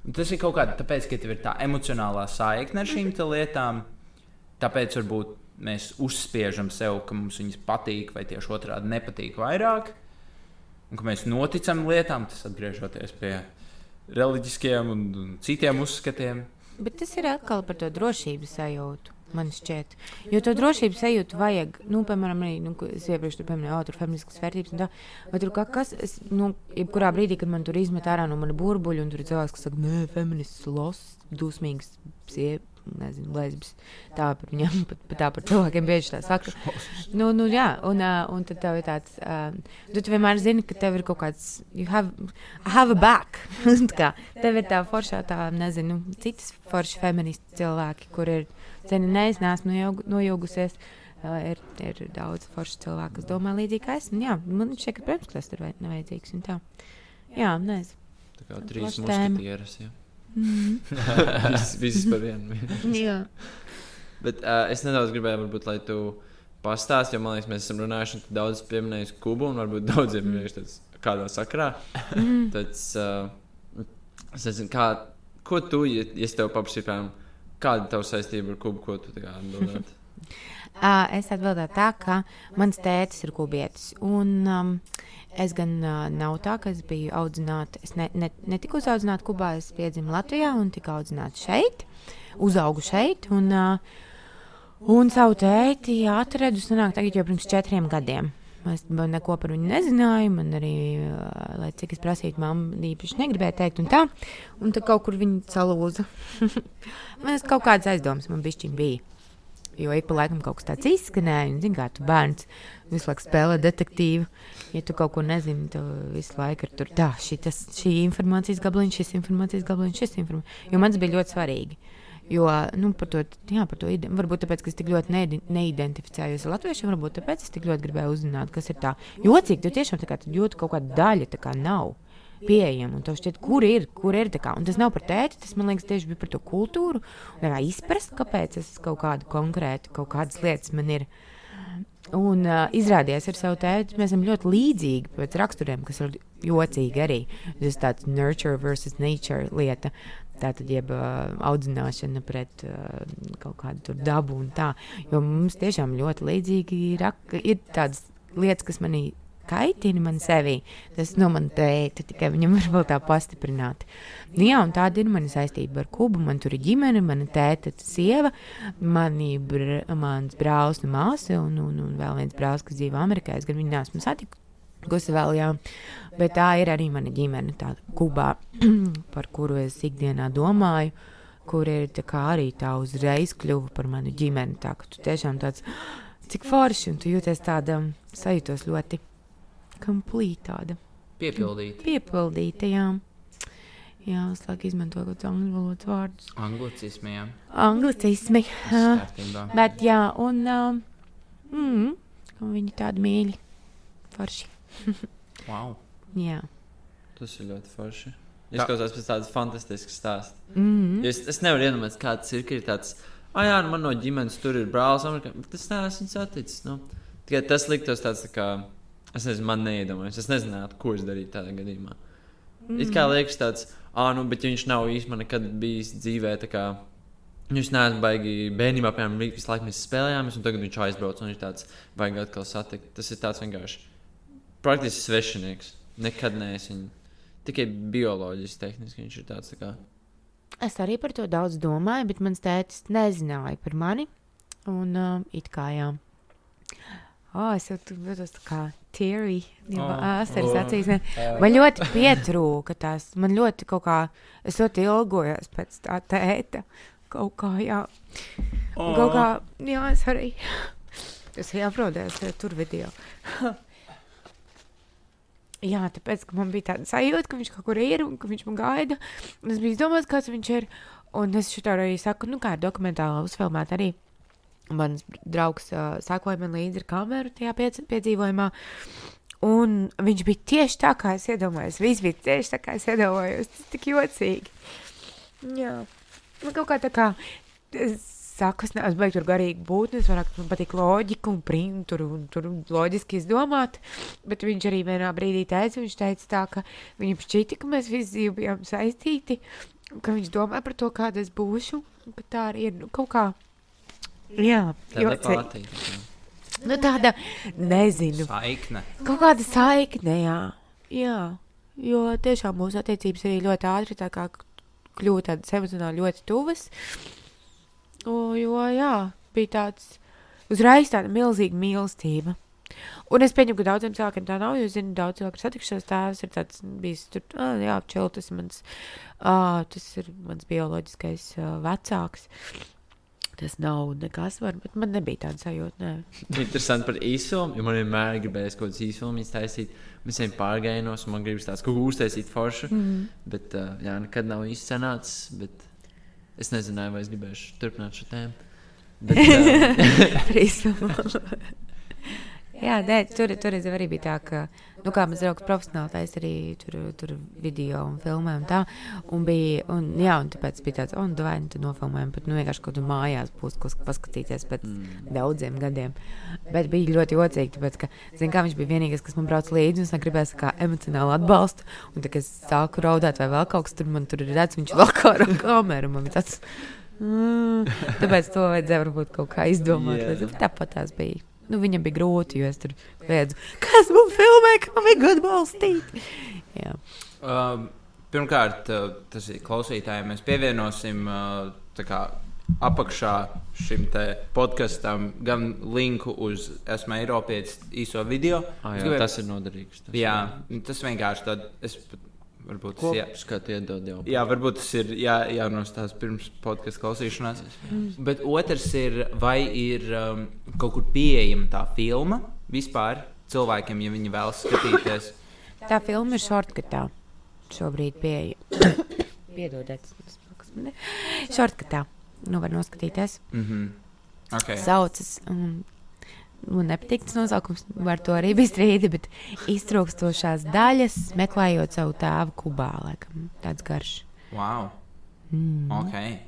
Un tas ir kaut kāda, tāpēc, ka tev ir tā emocionālā saikne ar šīm lietām, tāpēc varbūt mēs uzspiežam sev, ka mums viņas patīk, vai tieši otrādi nepatīk vairāk, un ka mēs noticam lietām, tas atgriežoties pie reliģiskiem un, un citiem uzskatiem. Bet tas ir atkal par to drošības sajūtu. Man šķiet, jo to drošības sajūtu vajag, nu, piemēram, arī, nu, es iepriekš tur pieminēju, oh, tur feministiskas vērtības un tā. Vai tur kaut kas, es, nu, jebkurā brīdī, kad man tur izmet ārā no mana burbuļa, un tur ir cilvēks, kas saka, nē, feminists, los, dusmīgs, siev, nezinu, lesbis. Tā par viņiem, pat, pat tā par cilvēkiem bieži tā saka. Nu, nu, jā, un, uh, un tad tev ir tāds, uh, tu vienmēr zini, ka tev ir kaut kāds, you have, I have a back. [laughs] kā, tev ir tā foršā, tā, nezinu, citas forši feministi cilvēki, kur ir, zini, ne, es neesmu nojaugu, nojaugusies. Uh, ir, ir daudz foršu cilvēku, kas domā līdzīgi kā es. Un, jā, man šķiet, ka protams, tas ir nevajadzīgs. un tā. Jā, nezinu. Tā kā trīs muskatieras. jā. Mm [laughs] Viss- Visas par vienu. -hmm. [laughs] jā. Bet uh, es nedaudz gribēju, varbūt, lai tu pastāstītu, jo man liekas, mēs esam runājuši daudz pieminējuši kubu, un varbūt daudziem ir vienkārši tāds kādā sakrā. Mm. Tad, uh, es nezinu, kā, ko tu, ja, ja es tev piemēram, kāda ir tava saistība ar kubu, ko tu atbildētu? [laughs] Uh, es atbildēju tā, ka mans tētis ir kubietis. Un, um, es gan uh, nav tā, ka es biju audzināta. Es ne, ne, netiku uzaudzināta Kubā, es piedzimu Latvijā un tiku audzināta šeit, uzaugu šeit. Un, uh, un savu tēti atradu sanāk, tagad jau pirms četriem gadiem. Es neko par viņu nezināju. Man arī, uh, lai cik es prasītu, mamma īpaši negribēja teikt, un tā. Un tad kaut kur viņa salūza. [laughs] man es kaut kādas aizdomas man bišķiņ bija. Jo ik pa laikam kaut kas tāds izskanēja, un, zināmā mērā, tu bērns visu laiku spēlē detektīvu. Ja tu kaut ko nezini, tad visu laiku ir tur tā, šitas, šī informācijas gabaliņš, šis informācijas gabaliņš, šis informācijas. Jo man tas bija ļoti svarīgi. Jo, nu, par to, jā, par to varbūt tāpēc, ka es tik ļoti neidi- neidentificējos ar latviešiem, varbūt tāpēc es tik ļoti gribēju uzzināt, kas ir tā. Jocīgi, tu tiešām tā kā jūti kaut kāda daļa, tā kā nav pieejama. Un tev šķiet, kur ir, kur ir tā kā. Un tas nav par tēti, tas man liekas tieši bija par to kultūru. Kā izprast, kāpēc es kaut kādu konkrētu, kaut kādas lietas man ir. Un uh, izrādījās ar savu tēti, mēs esam ļoti līdzīgi pēc raksturiem, kas ir jocīgi arī. Tas ir tāds nurture versus nature lieta. Tā tad jeb uh, audzināšana pret uh, kaut kādu dabu un tā. Jo mums tiešām ļoti līdzīgi ir, ir tādas lietas, kas manī kaitina man sevi. Tas no manas tēta tikai viņam var vēl tā pastiprināt. Nu, jā, un tāda ir mana saistība ar Kubu. Man tur ir ģimene, mana tēta, sieva, mani br mans brālis un māsa, un, un, un vēl viens brālis, kas dzīvo Amerikā. Es gan viņu neesmu satikusi vēl, jā. Bet tā ir arī mana ģimene, tā Kubā, [clears throat] par kuru es ikdienā domāju. Kur ir tā arī tā uzreiz kļuva par manu ģimeni. Tā ka tu tiešām tāds, cik forši, un tu jūties tāda, sajūtos ļoti complete, tāda Piepildīt. piepildīta. Jā, jā es laikam izmantoju kaut kādus angļu valodas vārdus. Anglicismi. Jā. kārtībā. Bet, jā, un um, mm, viņi tādi mīļi. Forši. [laughs] Wow. Jā. Tas ir ļoti forši. Izklausās pēc tādas fantastiskas stāsta. Mm Jo Es, es nevaru iedomāties, kāds ir, ir tāds, ah, jā, nu man no ģimenes tur ir brālis, Amerikā. bet Tas neesmu saticis. Nu. Tikai tas liktos tāds, tā kā, es nezinu, man neiedomājos. Es nezinātu, ko es darītu tādā gadījumā. Mm. It kā liekas tāds, ah, nu, bet viņš nav īstenībā nekad bijis dzīvē. Viņš neesmu baigi bērnībā, piemēram, vi- visu laiku mēs spēlējāmies, un tagad viņš aizbrauc un viņš tāds, vajag atkal satikt. Tas ir tāds vienkārši praktiski svešinieks. Nekad neesmu viņu. Tikai bioloģiski, tehniski viņš ir tāds. Tā kā, Es arī par to daudz domāju, bet mans tētis nezināja par mani. Un uh, it kā jā. Oh, es jau tur jūtos kā Oh. asaras Oh. acīs. ne? Man ļoti pietrūka tās. Man ļoti kaut kā, es ļoti ilgojos pēc tā tēta. Kaut kā, jā. Un Kaut kā, jā, es arī. Es jāaprodēs tur video. Jā, tāpēc, ka man bija tāda sajūta, ka viņš kaut kur ir un ka viņš man gaida. Es biju domājis, kāds viņš ir. Un es šitā arī saku, nu kā ir dokumentāli uzfilmēt arī. Mans draugs uh, sakoja man līdzi ar kameru tajā piedzīvojumā. Un viņš bija tieši tā, kā es iedomājos. Viss bija tieši tā, kā es iedomājos. Tas tik jocīgi. Jā, man kaut kā tā kā. Es saku, es neesmu beigts tur garīgi būt. Es vairāk man patīk loģika un prim, tur, un tur loģiski izdomāt. Bet viņš arī vienā brīdī teica, viņš teica tā, ka viņam šķita, ka mēs visi dzīvi bijām saistīti. Ka viņš domā par to, kāda es būšu. Ka tā arī ir nu, kaut kā. Jā, tāda jocīgi. pati. Nu, tāda, nezinu, Saikne. kaut kāda saikne, jā. jā. Jo tiešām mūsu attiecības arī ļoti ātri tā kā kļuva tādas emocionāli ļoti tuvas. O, jo, jā, bija tāds uzreiz tāda milzīga mīlestība. Un es pieņemu, ka daudziem cilvēkiem tā nav. Jo es zinu, daudz cilvēku satikšanās tēvs ir tāds bijis tur, ah, jā, čel, tas mans, ah, tas ir mans bioloģiskais uh, vecāks. Tas nav nekas, var, bet man nebija tāda sajūta. Interesanti par īsumiem, jo man vienmēr gribējās kaut kādas īsumus taisīt. Mēs ejam pārgājienos, un man gribas tāds kaut ko uztaisīt foršu. Mm. Bet, uh, jā, nekad nav īsti sanācis. Bet es nezināju, vai es gribēšu turpināt šo tēmu. Bet, uh, [laughs] Jā, nē, tur, tur arī bija tā, ka, nu, kā mēs draugs profesionāli taisījām arī tur, tur video un filmē un tā. Un bija, un, jā, un tāpēc bija tāds, un tu vai nu nofilmējam, bet, nu, vienkārši kaut kur mājās būs, ko paskatīties pēc mm. daudziem gadiem. Bet bija ļoti jocīgi, tāpēc, ka, zin, kā viņš bija vienīgais, kas man brauc līdzi, un es gribēju kā emocionāli atbalstu. Un, tā, kad es sāku raudāt vai vēl kaut kas tur, man tur ir redz, viņš vēl kā ar kameru, man bija tāds. Mm, tāpēc to vajadzēja varbūt kaut kā izdomāt. Yeah. Tāpat tās bija nu, viņam bija grūti, jo es tur redzu, kas man filmē, ka man vajag atbalstīt. Um, pirmkārt, uh, tas ir klausītājiem. Mēs pievienosim uh, kā, apakšā šim podkastam gan linku uz Esmu Eiropietis īso video. Ah, jā, gribēju... Tas ir noderīgs. Tas jā, ir. tas vienkārši tad es pat Varbūt tas ir jau. Jā, varbūt tas ir jā, jānostāsta pirms podkāstu klausīšanās. Mm. Bet otrs ir, vai ir um, kaut kur pieejama tā filma vispār cilvēkiem, ja viņi vēlas skatīties. Tā filma ir shortcutā. Šobrīd pieejama. [coughs] Piedodiet, kas man ir. Shortcutā. Nu, var noskatīties. Mm -hmm. okay. Saucas um, man nepatīk tas nosaukums, ar to arī bija strīdi, bet iztrūkstošās daļas, meklējot savu tēvu Kubā, laikam, tāds garš. Wow! Mm. Okay.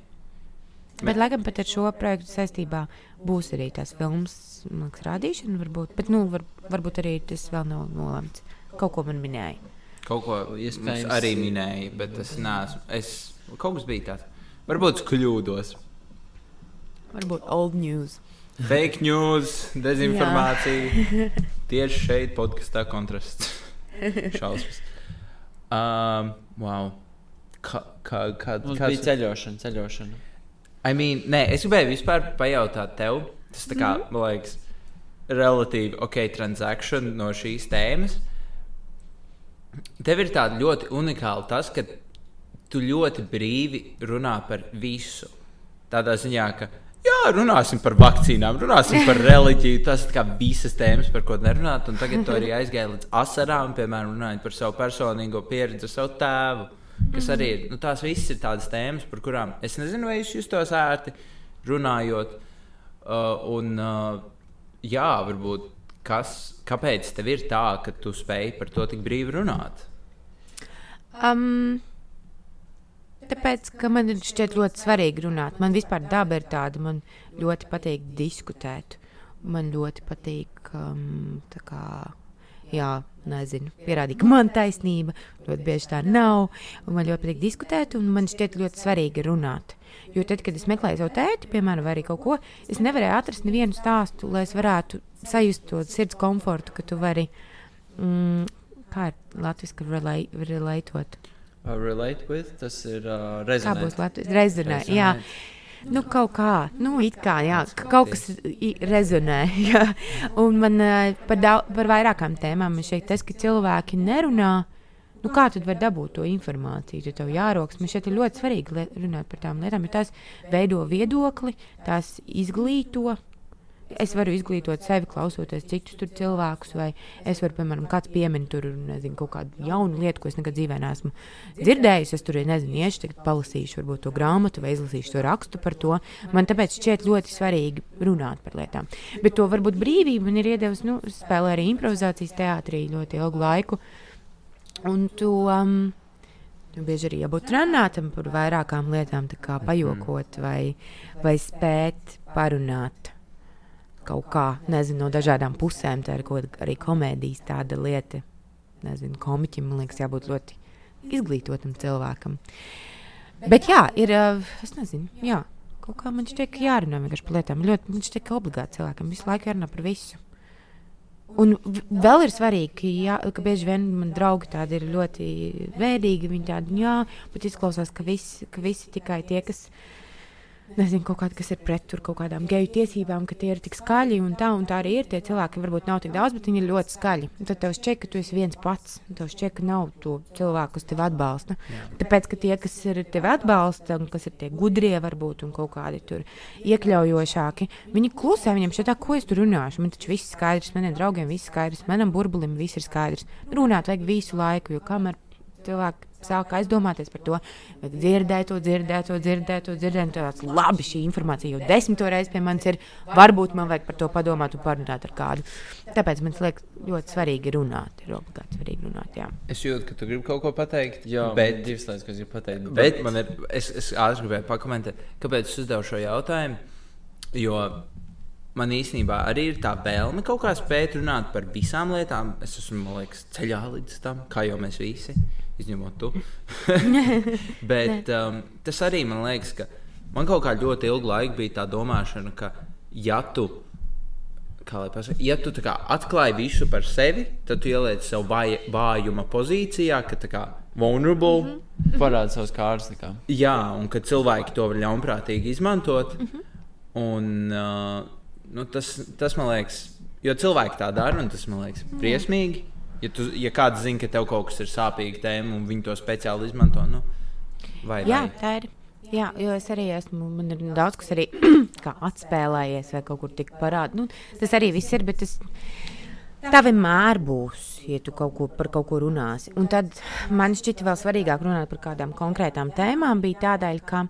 Bet, bet, laikam, pat ar šo projektu saistībā būs arī tās filmas liekas, rādīšana, varbūt, bet, nu, var, varbūt arī tas vēl nav nolemts. Kaut ko man minēja. Kaut ko iespējams arī minēja, bet es neesmu. Es, kaut kas bija tāds. Varbūt es kļūdos. Varbūt old news. Fake news, dezinformācija. [laughs] Tieši šeit, podkāstā, kontrasts. [laughs] Šausmas. Um, wow. Kā, kā, kā, Mums kāds... bija ceļošana, ceļošana. I mean, nē, es gribēju vispār pajautāt tev, tas tā kā, mm -hmm. man liekas, relatīvi ok, transakcija no šīs tēmas. Tev ir tāda ļoti unikāla tas, ka tu ļoti brīvi runā par visu. Tādā ziņā, ka Jā, runāsim par vakcīnām, runāsim par reliģiju. Tas ir visas tēmas, par ko nerunāt. Un tagad arī aizgāja līdz asarām, piemēram, runājot par savu personīgo pieredzi, savu tēvu. Kas arī ir, nu, tās visas ir tādas tēmas, par kurām es nezinu, vai es justos ērti runājot. Uh, un, uh, jā, varbūt kas, kāpēc tev ir tā, ka tu spēj par to tik brīvi runāt? Um, Tāpēc, ka man šķiet ļoti svarīgi runāt. Man vispār daba ir tāda, man ļoti patīk diskutēt. Man ļoti patīk, um, kā, jā, nezinu, pierādīt, ka man taisnība. Ļoti bieži tā nav. Man ļoti patīk diskutēt, un man šķiet ļoti svarīgi runāt. Jo tad, kad es meklēju savu tēti, piemēram, vai arī kaut ko, es nevarēju atrast nevienu stāstu, lai es varētu sajust to sirds komfortu, ka tu vari, mm, kā ir latviešu, relētot. Uh, relate with, tas ir uh, rezonēt. Kā būs Latvijas rezonē, jā. Nu, kaut kā, nu, it kā, jā, kaut kas rezonē. [laughs] Jā. Un man uh, par, daudz, par vairākām tēmām man šeit tas, ka cilvēki nerunā. Nu, kā tu vari dabūt to informāciju? Tu tev jāroks. Man šeit ir ļoti svarīgi runāt par tām lietām, jo tās veido viedokli, tās izglīto, Es varu izglītot sevi, klausoties citus cilvēkus, vai es varu, piemēram, kāds piemin tur, nezinu, kaut kādu jaunu lietu, ko es nekad dzīvē neesmu dzirdējis. Es tur, nezinu, iešu, tagad palasīšu, varbūt to grāmatu, vai izlasīšu to rakstu par to. Man tāpēc šķiet ļoti svarīgi runāt par lietām. Bet to varbūt brīvību man ir iedevusi, nu, spēlē arī improvizācijas teātrī ļoti ilgu laiku. Un to. Um, bieži arī jābūt trenētam par vairākām lietām, kā pajokot vai, vai spēt parunāt kaut kā, nezinu, no dažādām pusēm. Tā ir arī komēdijas tāda lieta. Nezinu, komiķim man liekas, jābūt ļoti izglītotam cilvēkam. Bet jā, ir, es nezinu, jā, kaut kā man šķiet, ka jārunā vienkārši par lietām. Ļoti, man šķiet, ka obligāti cilvēkam visu laiku jārunā par visu. Un vēl ir svarīgi, ka, jā, ka bieži vien man draugi tādi ir ļoti vēdīgi. Viņi tādi, jā, bet izklausās, ka visi, ka visi tikai tie, kas nezinu, kaut kāda, kas ir pret tur kaut kādām geju tiesībām, ka tie ir tik skaļi un tā, un tā arī ir. Tie cilvēki varbūt nav tik daudz, bet viņi ir ļoti skaļi. Un tad tev šķiet, ka tu esi viens pats. Tev šķiet, ka nav to cilvēku, kas tevi atbalsta. Jā. Tāpēc, ka tie, kas ir tevi atbalsta, un kas ir tie gudrie, varbūt, un kaut kādi tur iekļaujošāki, viņi klusē, viņiem šķiet, ko es tur runāšu. Man taču viss skaidrs, maniem draugiem viss skaidrs, manam burbulim viss ir skaidrs. Runāt vajag visu laiku, jo kamēr cilvēki sāka aizdomāties par to, vai dzirdēju to, dzirdēju to, dzirdēju to, dzirdēju to. Tāds labi, šī informācija jau desmito reizi pie manis ir. Varbūt man vajag par to padomāt un parunāt ar kādu. Tāpēc man liekas, ļoti svarīgi runāt. Ir obligāti svarīgi runāt. Jā. Es jūtu, ka tu gribi kaut ko pateikt. Jā, bet divas lietas, ko es gribu pateikt. Bet, bet man ir, es, es ātri gribēju pakomentēt, kāpēc es uzdevu šo jautājumu. Jo man īstenībā arī ir tā vēlme kaut kā spēt runāt par visām lietām. Es esmu, man liekas, ceļā līdz tam, kā jau mēs visi izņemot tu. [laughs] Bet um, tas arī man liekas, ka man kaut kā ļoti ilgu laiku bija tā domāšana, ka ja tu. Pasaka, ja tu kā, atklāji visu par sevi, tad tu ieliec sev vāj, vājuma pozīcijā, ka tā kā vulnerable. Mm -hmm. Parāda savas kārtas. Jā, un ka cilvēki to var ļaunprātīgi izmantot. Mm -hmm. un, uh, nu, tas, tas man liekas, jo cilvēki tā dara, un tas man liekas briesmīgi. Ja, tu, ja kāds zina, ka tev kaut kas ir sāpīga tēma un viņi to speciāli izmanto, nu, vai, Jā, vai? tā ir. Jā, jo es arī esmu, man ir daudz kas arī [clears throat] atspēlējies vai kaut kur tik parādīts. Nu, tas arī viss ir, bet tas tā vienmēr būs, ja tu kaut ko par kaut ko runāsi. Un tad man šķita vēl svarīgāk runāt par kādām konkrētām tēmām, bija tādēļ, ka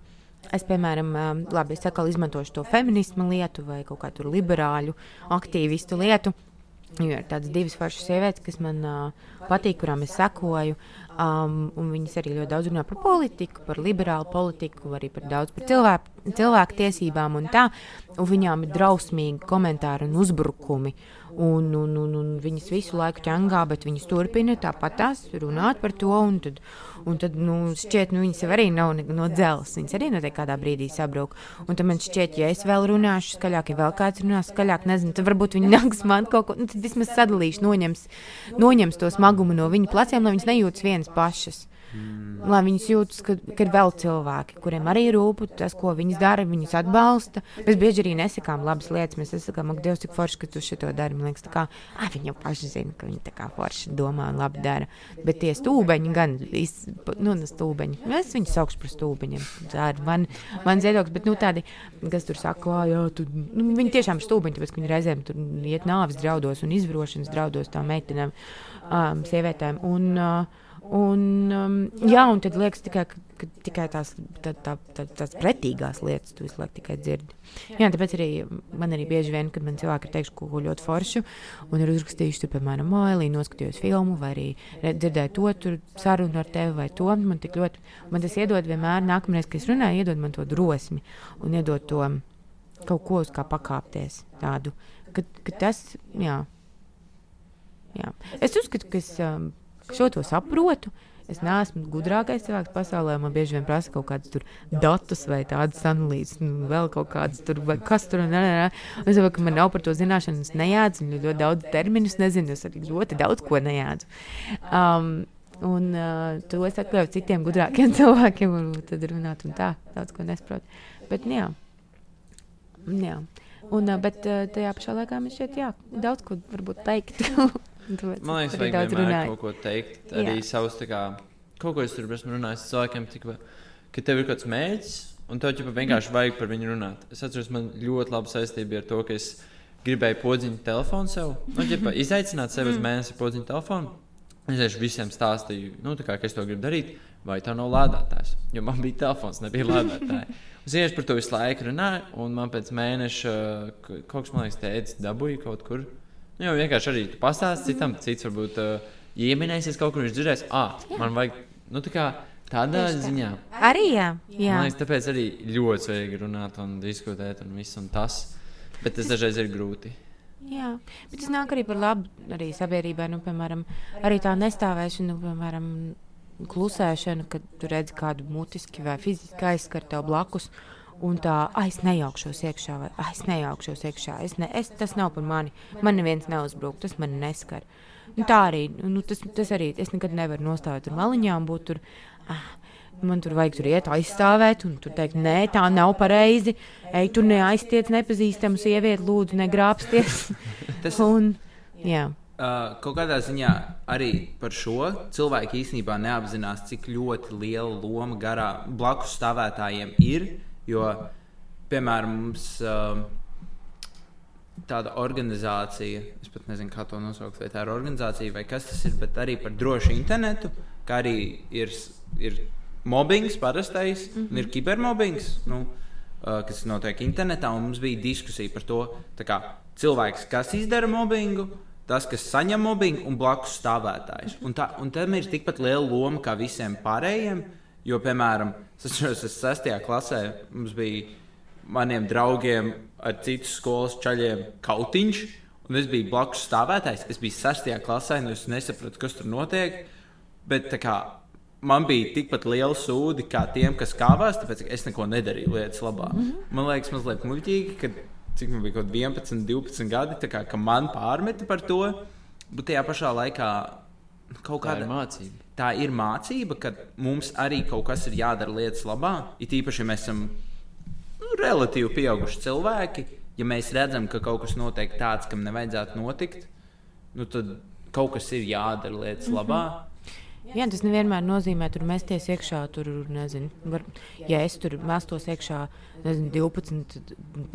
es, piemēram, labi, es atkal izmantošu to feminismu lietu vai kaut kādu liberāļu aktīvistu lietu. Jo ir tādas divas foršas sievietes, kas man uh, patīk, kurām es sekoju. Um, viņas arī ļoti daudz runā par politiku, par liberālu politiku, arī par daudz par cilvēku, cilvēku tiesībām un tā. Un viņām ir drausmīgi komentāri un uzbrukumi. Un, un, un, un viņas visu laiku ķengā, bet viņas turpina tāpat tās runāt par to. Un tad, Un tad, nu, šķiet, nu, viņas arī nav no dzelzs. Viņas arī noteikti kādā brīdī sabrūk. Un tad man šķiet, ja es vēl runāšu skaļāk, ja vēl kāds runās skaļāk, nezinu, tad varbūt viņi nāks man kaut ko, nu, tad vismaz sadalīšu, noņems, noņems to smagumu no viņu pleciem, lai viņas nejūtas vienas pašas. Mm. Lai viņas jūtas, ka, ka ir vēl cilvēki, kuriem arī rūp tas, ko viņas dara, viņas atbalsta. Mēs bieži arī nesakām labas lietas. Mēs sakām, ak, Dievs, cik forši, ka tu šo dari. Man liekas, kā, ah, viņi jau paši zina, ka viņi tā kā forši domā un labi dara. Bet tie stūbeņi, gan iz, nu, stūbeņi, es viņus saukšu par stūbeņiem. Tā ir man, man ziedoklis, bet nu, tādi, kas tur saka, jā, tu, nu, viņi tiešām ir stūbeņi, tāpēc, ka viņi reizēm tur iet nāves draudos un izvarošanas draudos tām meitenēm, um, sievietēm. Un, uh, Un, um, jā, un tad liekas tikai, ka, ka tikai tās, tā, tā, tā, tās pretīgās lietas tu visu laiku tikai dzirdi. Jā, tāpēc arī man arī bieži vien, kad man cilvēki ir teikuši kaut ko ļoti foršu un ir uzrakstījuši, tur, piemēram, Moelī, noskatījos filmu vai arī dzirdēju to tur sarunu ar tevi vai to, man tik ļoti, man tas iedod vienmēr, nākamreiz, kad es runāju, iedod man to drosmi un iedod to kaut ko uz kā pakāpties tādu, ka, ka tas, jā. jā. Es uzskatu, ka es. Um, Šo to saprotu. Es neesmu gudrākais cilvēks pasaulē. Man bieži vien prasa kaut kādus datus vai tādas analīzes, nu, vēl kaut kādas tur, vai kas tur ir. Es saprotu, ka man nav par to zināšanas, nejādzu, un ļoti daudz terminus nezinu. Es arī ļoti daudz ko nejādzu. Um, un uh, to es atklāju citiem gudrākiem [laughs] cilvēkiem, un tad runāt un tā, daudz ko nesaprotu. Bet, nu, jā. jā. Un, uh, bet uh, tajā pašā laikā man šķiet, jā, daudz ko varbūt teikt. [laughs] Man liekas, vajag vienmēr runāju. kaut ko teikt. Arī Jā. savus kā, kaut ko es tur esmu runājis cilvēkiem, tika, ka tev ir kaut kāds mērķis, un tev jau vienkārši vajag par viņu runāt. Es atceros, man ļoti laba saistība ar to, ka es gribēju podziņu telefonu sev. Nu, ģipa, izaicināt sevi uz mm. mēnesi podziņu telefonu. Es vienkārši visiem stāstīju, nu, kā, ka es to gribu darīt, vai tā nav lādētājs. Jo man bija telefons, nebija lādētāja. Es vienkārši par to visu laiku runāju, un man pēc mēneša kaut kas, man liekas, teicis, dabūju kaut kur. Nu, jau vienkārši arī pastāstīt citam, cits varbūt uh, ieminēsies kaut kur, viņš dzirdēs, ah, man vajag, nu, tā kā tādā tā. ziņā. Arī jā. jā. Man liekas, tāpēc arī ļoti svarīgi runāt un diskutēt un viss un tas, bet tas dažreiz ir grūti. Jā, bet tas nāk arī par labu arī sabiedrībai, nu, piemēram, arī tā nestāvēšana, nu, piemēram, klusēšana, kad tu redzi kādu mutiski vai fiziski aizskar tev blakus. Uh, un tā, ah, es nejaukšos iekšā, vai ah, es nejaukšos iekšā. Es ne, es, tas nav par mani. Man neviens neuzbrūk, tas man neskar. Nu, tā arī, nu, tas, tas arī, es nekad nevaru nostāvēt tur maliņā un būt tur. Ah, Man tur vajag tur iet aizstāvēt, un tur teikt, nē, tā nav pareizi. Ej, tur neaiztiec nepazīstamu sievieti, lūdzu, negrābsties. [laughs] Tas un, jā. uh, kaut kādā ziņā arī par šo cilvēku īstenībā neapzinās, cik ļoti liela loma garā blakus stāvētājiem ir. Jo, piemēram, mums. Uh, tāda organizācija, es pat nezinu, kā to nosaukt, vai tā ir organizācija vai kas tas ir, bet arī par drošu internetu, kā arī ir, ir mobbings parastais, mm -hmm. un ir kibermobbings, nu, uh, kas notiek internetā, un mums bija diskusija par to, kā, cilvēks, kas izdara mobbingu. Tas, kas saņem mobbingu, un blakus stāvētājs. Un, tā, un tam ir tikpat liela loma kā visiem pārējiem. Jo, piemēram, es atceros, es 6. klasē mums bija maniem draugiem ar citu skolas čaļiem kautiņš, un es biju blakus stāvētājs. Es biju 6. klasē, un es nesapratu, kas tur notiek. Bet kā, man bija tikpat liela sūdi kā tiem, kas kāvās, tāpēc es neko nedarīju lietas labā. Mm -hmm. Man liekas, mazliet muļķīgi, ka cik man bija kaut 11, 12 gadi, kā, ka man pārmeta par to. Bet tajā pašā laikā kaut Tā ir kāda mācība. Tā ir mācība, ka mums arī kaut kas ir jādara lietas labā. It īpaši, ja mēs esam nu, relatīvi pieauguši cilvēki, ja mēs redzam, ka kaut kas notiek tāds, kam nevajadzētu notikt, nu, tad kaut kas ir jādara lietas labā. Jā, tas nevienmēr nozīmē, tur mesties iekšā. Tur, nezinu, var, ja es tur mestos iekšā, nezinu, 12,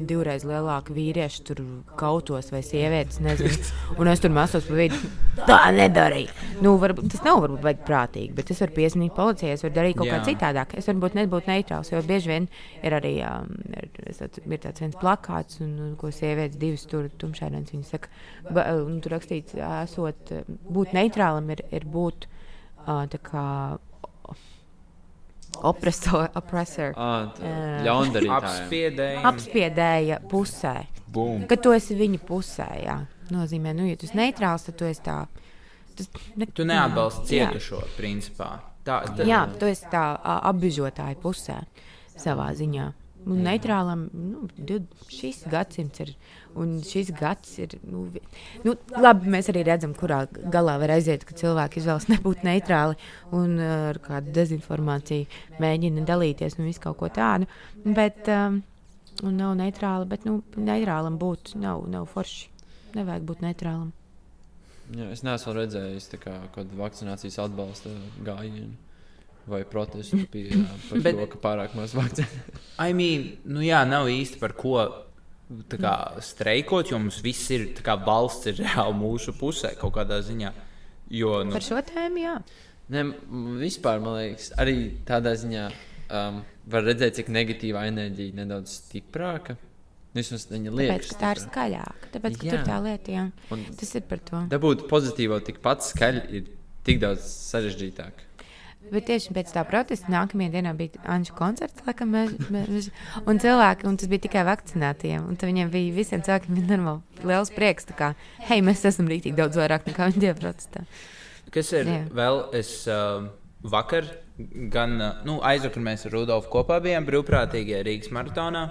divreiz lielāki vīrieši tur kautos vai sievietes, nezinu, un es tur mestos pa vidu. Tā nedarīju. Nu, varbūt, tas nav varbūt baigi prātīgi, bet es varu piezvanīt policijai, es varu darīt kaut kā Jā. citādāk. Es varu būt nebūt neitrāls, jo bieži vien ir arī um, ir, ir tāds viens plakāts, un, ko sievietes divas tur tumšainās. Viņas saka, ba, un tur rakstīts, esot, būt neitrālam ir, ir būt uh, tā kā opresor, opresor. Tā Jā. ļaundarītājiem. Apspiedēji. apspiedēja pusē. Bum. Ka tu esi viņa pusē. Jā. Nozīmē, nu, ja tu esi neitrāls, tad tu esi tā. Tas, ne, Tu neatbalsti Jā. cietušo, principā. Tā, tā, Jā, tu esi tā ā, apbižotāja pusē savā ziņā. Un neitrālam, nu, šis gadsimts ir. Šis gads ir. Nu, nu, labi, mēs arī redzam, kurā galā var aiziet, ka cilvēki izvēlas nebūt neitrāli un ā, ar kādu dezinformāciju mēģina dalīties un visu kaut ko tādu. Bet, um, un nav neitrāli, bet nu, neitrālam būt nav, nav forši. Nevajag būt neitrālam. Jā, es neesmu redzējis kā kādu vakcinācijas atbalsta gājienu vai protestu pie, par Bet- to, ka pārāk maz vakcinē. [laughs] I mean, nu jā, nav īsti par ko tā kā, streikot, jo mums viss ir tā kā valsts ir reāli mūsu pusē kaut kādā ziņā. Jo, nu, Par šo tēmu, jā. Ne, vispār, man liekas, arī tādā ziņā um, var redzēt, cik negatīvā enerģija nedaudz stiprāka. Vismaz viņa Tāpēc, liekas. ka tā ir skaļāka. Tāpēc, ka Jā. tur tā lieta, jā. Un Tas ir par to. dabūt pozitīvo tikpat skaļi ir tik daudz sarežģītāk. Bet tieši pēc tā protesta nākamajā dienā bija Anģa koncerts, laikam, mēs, mēs, un cilvēki, un tas bija tikai vakcinētiem. Un viņiem bija visiem cilvēkiem bija normāli liels prieks, kā, hei, mēs esam rītīgi daudz vairāk nekā viņi bija protestā. kas ir Jā. vēl? Es uh, vakar, gan uh, nu, aizvakar mēs ar Rudolfu kopā bijām brīvprātīgajā Rīgas maratonā.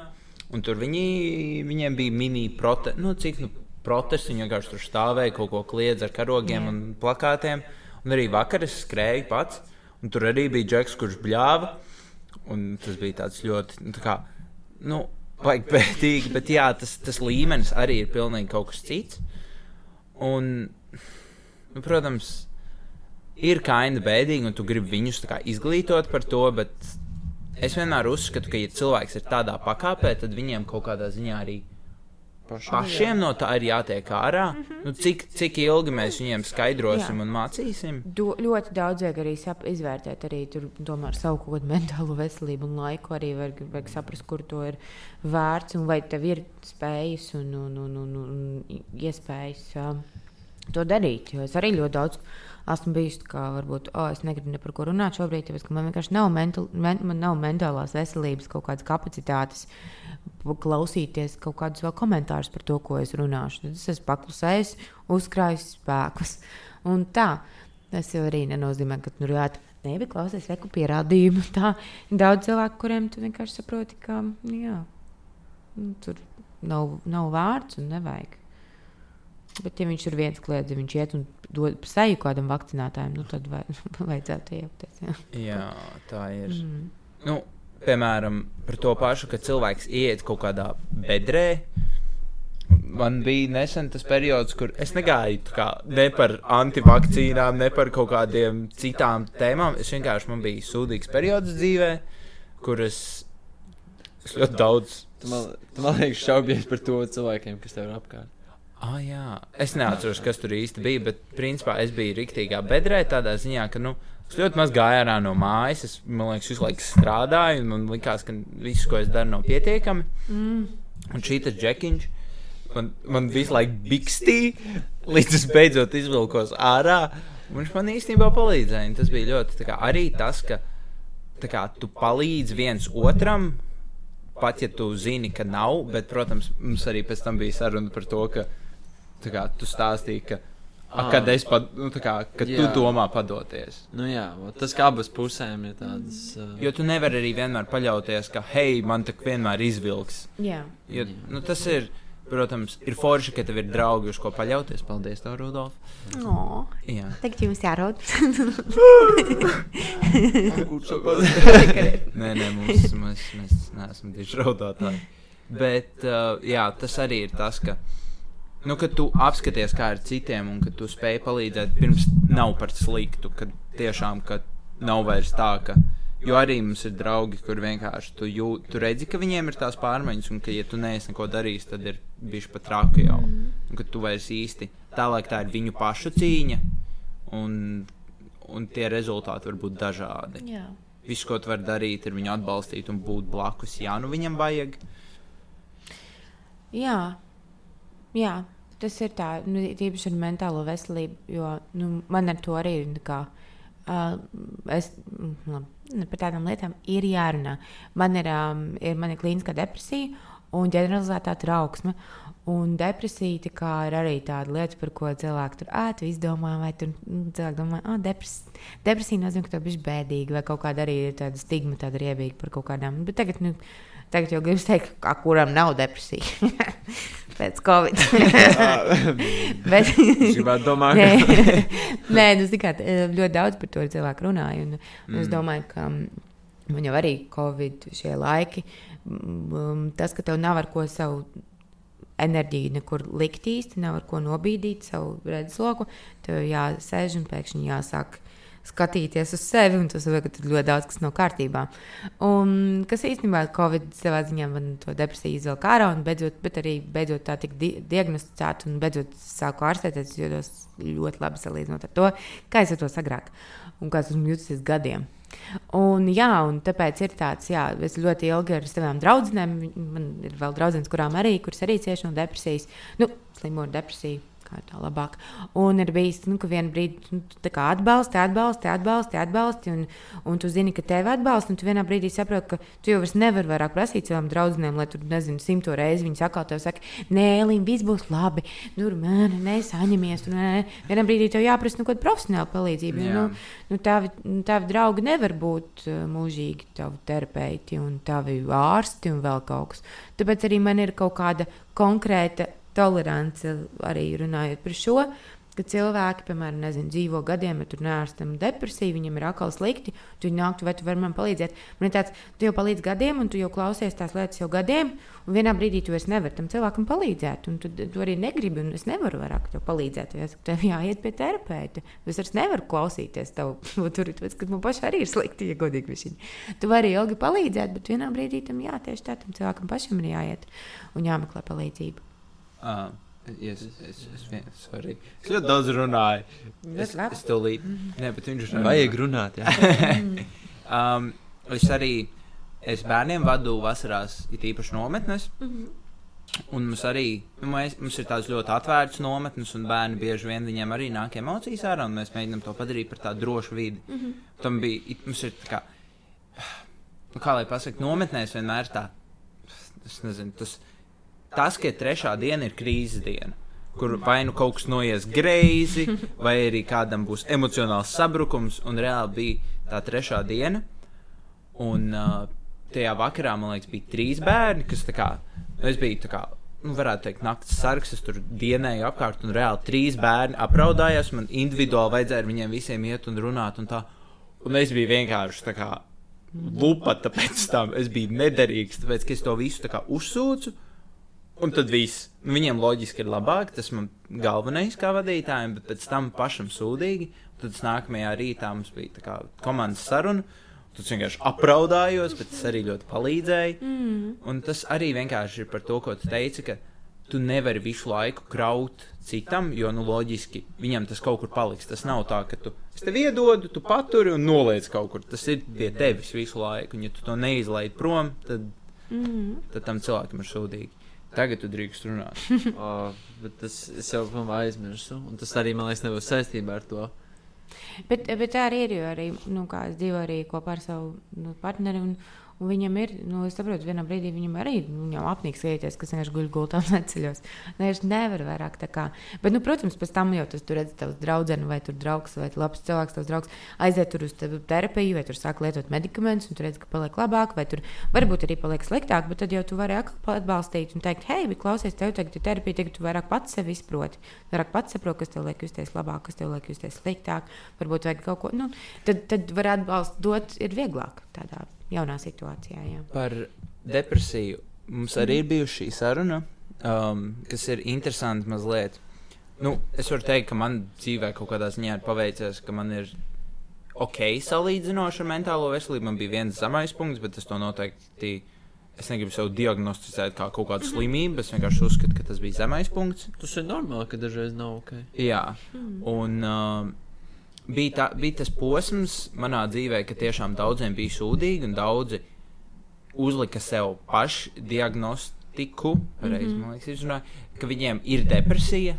Un tur viņi, viņiem bija mini prote, nu, cik, nu, protesti. Viņi vienkārši tur stāvēja, kaut ko kliedz ar karogiem Jā. un plakātiem. Un arī vakar es skrēju pats. Un tur arī bija džeks, kurš bļāva. Un tas bija tāds ļoti, nu, tā kā, nu, vajag pētīgi, bet jā, tas, tas līmenis arī ir pilnīgi kaut kas cits. Un, nu, protams, ir kaina bēdīgi, un tu gribi viņus kā izglītot par to, bet es vienmēr uzskatu, ka, ja cilvēks ir tādā pakāpē, tad viņiem kaut kādā ziņā arī pašiem no tā ir jātiek ārā. Nu, cik, cik ilgi mēs viņiem skaidrosim Jā. un mācīsim? Do, ļoti daudz vajag arī sap, izvērtēt, arī tur, tomēr savu kaut kādu [laughs] mentālo veselību un laiku. Arī vajag, vajag saprast, kur to ir vērts un vai tev ir spējas un, un, un, un, un iespējas um, to darīt. Jo es arī ļoti daudz esmu bijis tā kā, varbūt, oh, es negribu ne par ko runāt šobrīd, tāpēc, ka man vienkārši nav, mental, men, man nav mentālās veselības, kaut kādas kapacitātes klausīties kaut kādus vēl komentārus par to, ko es runāšu. Tad es esmu paklusējis, uzkrājis spēkus. Un tā, tas jau arī nenozīmē, ka nu, jā, nē, bet klausies, reku pierādījumu. [laughs] Tā daudz cilvēku, kuriem tu vienkārši saproti, ka jā, nu, tur nav, nav vārds un nevajag. Bet, ja viņš ir viens kliedz, viņš iet un dod seju kādam vakcinētājam, nu, tad vai, [laughs] vajadzētu iejaukties. Jā. jā, tā ir. Mm. Nu, piemēram, par to pašu, ka cilvēks iet kaut kādā bedrē. Man bija nesen tas periods, kur es negāju kā, ne par antivakcīnām, ne par kaut kādiem citām tēmām. Es vienkārši man bija sūdīgs periods dzīvē, kur es, es ļoti daudz. Tu man, tu man liekas, šaubies par to cilvēkiem, kas tev ir apkārt. Ah, jā, es neatceros, kas tur īsti bija, bet principā es biju rīktīgā bedrē, tādā ziņā, ka nu, es ļoti maz gāju ārā no mājas. Es liekas, visu laiku strādāju, un man likās, ka viss, ko es daru, nav pietiekami. Mm. Un šī tas džekiņš man, man visu laiku bikstīja, līdz es beidzot izvilkos ārā. Viņš man īstenībā palīdzēja. Tas bija ļoti kā, arī tas, ka kā, tu palīdzi viens otram. Pat ja tu zini, ka nav, bet, protams, mums arī pēc tam bija saruna par to, ka kā, tu stāstīji, ka, a, kad es pat, nu, kā, kad jā. tu domā padoties. Nu, jā, tas kā abas pusēm ir tādas. Uh... Jo tu nevari arī vienmēr paļauties, ka, hei, man tā vienmēr izvilks. Jā. Jo, nu, tas ir. Protams, ir forši, ka tev ir draugi, uz ko paļauties. Paldies, tev, Rudolf. No. Jā, tagad jums jārod. [laughs] nē, nē, mums, mēs, mēs neesam tieši raudātāji. Bet uh, jā, tas arī ir tas, ka nu, kad tu apskaties, kā ir citiem, un ka tu spēj palīdzēt, pirms nav par sliktu, kad tiešām ka nav vairs tā, ka. Jo arī mums ir draugi, kur vienkārši tu, jū, tu redzi, ka viņiem ir tās pārmaiņas, un ka, ja tu neesi neko darījis, tad ir bijis pat traki jau. Un ka tu vairs īsti tālāk tā ir viņu pašu cīņa, un, un tie rezultāti var būt dažādi. Jā. Viss, ko tu vari darīt, ir viņu atbalstīt un būt blakus, ja nu viņam vajag. Jā, Jā, tas ir tā, nu, tīpaši ar mentālo veselību, jo nu, man ar to arī ir. Kā, uh, es, labi, par tādām lietām ir jārunā. Man ir, um, ir, man ir klīniskā depresija un ģeneralizētā trauksme. Un depresija kā, ir arī tāda lieta, par ko cilvēki tur ātri izdomā. Vai tur nu, cilvēki domā, ka oh, depres, depresija nozīmē, ka tu esi bēdīgi, vai kaut kāda arī ir tāda stigma, tāda riebīga par kaut kādām. Bet tagad, nu, tagad jau gribas teikt, ka kuram nav depresija. [laughs] pēc Covid. [laughs] Bet, gribētu domāt, ka. [laughs] nē, nē nu, kā, ļoti daudz par to cilvēku runāju. Un, un es mm. domāju, ka man jau arī Covid šie laiki, tas, ka tev nav ar ko savu enerģiju nekur likt īsti, nav ar ko nobīdīt savu redzesloku, tev jāsēž un pēkšņi jāsāk skatīties uz sevi, un tas ir ļoti daudz, kas nav kārtībā. Un, kas īstenībā Covid savā ziņā man to depresiju izvilka ārā, un beidzot, bet arī beidzot tā tika di diagnosticēta, un beidzot sāku ārstēties, jūtos ļoti labi salīdzinot ar to, kā es to agrāk un kā esmu juties gadiem. Un, jā, un tāpēc ir tāds, jā, es ļoti ilgi ar savām draudzenēm, man ir vēl draudzenes, kurām arī, kuras arī cieši no depresijas, nu, slimo ar depresiju kā tā labāk. Un ir bijis, nu, ka vienā brīdī nu, atbalsti, atbalsti, atbalsti, atbalsti, un, un tu zini, ka tevi atbalsta, un tu vienā brīdī saproti, ka tu jau nevari vairāk prasīt savām draudzenēm, lai tur, nezinu, simto reizi viņas atkal tev saka, nē, Līm, viss būs labi, tur man nesaņemies, tur nē, vienā brīdī tev jāprasa nu, kaut kāda profesionāla palīdzība. Jā. Nu, nu, tavi, tavi draugi nevar būt uh, mūžīgi tavi terapeiti un tavi ārsti un vēl kaut kas. Tāpēc arī man ir kaut kāda konkrēta tolerance arī runājot par šo. Ka cilvēki, piemēram, nezinu, dzīvo gadiem, ja tur neārstam depresiju, viņam ir atkal slikti, tu nāktu, vai tu vari man palīdzēt. Man ir tāds, tu jau palīdzi gadiem, un tu jau klausies tās lietas jau gadiem, un vienā brīdī tu vairs nevari tam cilvēkam palīdzēt, un tu, tu arī negribi, un es nevaru vairāk tev palīdzēt. Es saku, tev [laughs] jāiet pie terapeita. Es vairs nevaru klausīties tev, [laughs] tur, tāpēc, ka man pašai arī ir slikti, ja godīgi viņi. Tu vari ilgi palīdzēt, bet vienā brīdī tam jā, tieši tā, tam cilvēkam pašam ir jāiet un jāmeklē palīdzību. Uh, es, es, es, es, sorry. es ļoti daudz runāju. Es, es to līdzi. Nē, bet viņš runā. Vajag runāt. um, es arī es bērniem vadu vasarās, it īpaši nometnes. -hmm. Un mums arī nu, mēs, mums ir tādas ļoti atvērtas nometnes, un bērni bieži vien viņiem arī nāk emocijas ārā, un mēs mēģinām to padarīt par tādu drošu vidi. Mm -hmm. Tam bija, mums ir tā kā, nu, kā lai pasakā, nometnēs vienmēr tā, es nezinu, tas tas, ka trešā diena ir krīzes diena, kur vai nu kaut kas noies greizi, vai arī kādam būs emocionāls sabrukums, un reāli bija tā trešā diena. Un uh, tajā vakarā man liekas, bija trīs bērni, kas tā kā, es biju tā kā nu, varētu teikt, naktas sargs. Es tur dienēju apkārt, un reāli trīs bērni apraudājās. Man individuāli vajadzēja ar viņiem visiem iet un runāt. Un, tā. un es biju vienkārši tā kā lupata pēc tam. Es biju nederīgs, tāpēc ka es to visu uzsūcu. Un tad viss. Viņiem loģiski ir labāk, tas man galvenais kā vadītājiem, bet pēc tam pašam sūdīgi. Tad nākamajā rītā mums bija kā komandas saruna. Tad es vienkārši apraudājos, bet tas arī ļoti palīdzēja. Mm. Un tas arī vienkārši ir par to, ko tu teici, ka tu nevari visu laiku kraut citam, jo, nu, loģiski viņam tas kaut kur paliks. Tas nav tā, ka tu es tev iedodu, tu paturi un noliec kaut kur. Tas ir pie tevis visu laiku. Un, ja tu to neizlaid prom, tad, mm. tad tam cilvēkam ir sūdīgi. Tagad tu drīkst runāt. [laughs] oh, bet tas es jau pilnībā aizmirsu. Un tas arī, man liekas, nebūs saistībā ar to. Bet, bet tā arī ir. Jo arī, nu, es dzīvoju arī kopā ar savu nu, partneri. Un, Un viņam ir, nu, es saprotu, vienā brīdī viņam arī nu, viņam apnīk sievietes, kas vienkārši guļ gultā un [laughs] neceļos. Viņš nevar vairāk tā kā. Bet, nu, protams, pēc tam jau tas tur redz tavs draudzene vai tur draugs vai labs cilvēks, tavs draugs aiziet tur uz terapiju vai tur sāk lietot medikamentus un tu redz, ka paliek labāk vai tur varbūt arī paliek sliktāk, bet tad jau tu vari atkal atbalstīt un teikt, hei, bet klausies, tev tagad ir terapija, tagad tu vairāk pats sevi izproti. Vairāk pats saproti, kas tev liek justies labāk, kas tev liek justies sliktāk, varbūt vajag kaut ko, nu, tad, tad var atbalstu dot, ir vieglāk tādā jaunā situācijā. Jā. Par depresiju mums arī ir bijusi šī saruna, um, kas ir interesanti mazliet. Nu, es varu teikt, ka man dzīvē kaut kādā ziņā ir paveicies, ka man ir ok salīdzinoši ar mentālo veselību. Man bija viens zemais punkts, bet es to noteikti. Es negribu sev diagnosticēt kā kaut kādu slimību. Es vienkārši uzskatu, ka tas bija zemais punkts. Tas ir normāli, ka dažreiz nav ok. Jā, un uh, bija, tā, bija tas posms manā dzīvē, ka tiešām daudziem bija sūdīgi un daudzi uzlika sev pašu diagnostiku, pareizi, mm -hmm. liekas, izrunāja, ka viņiem ir depresija.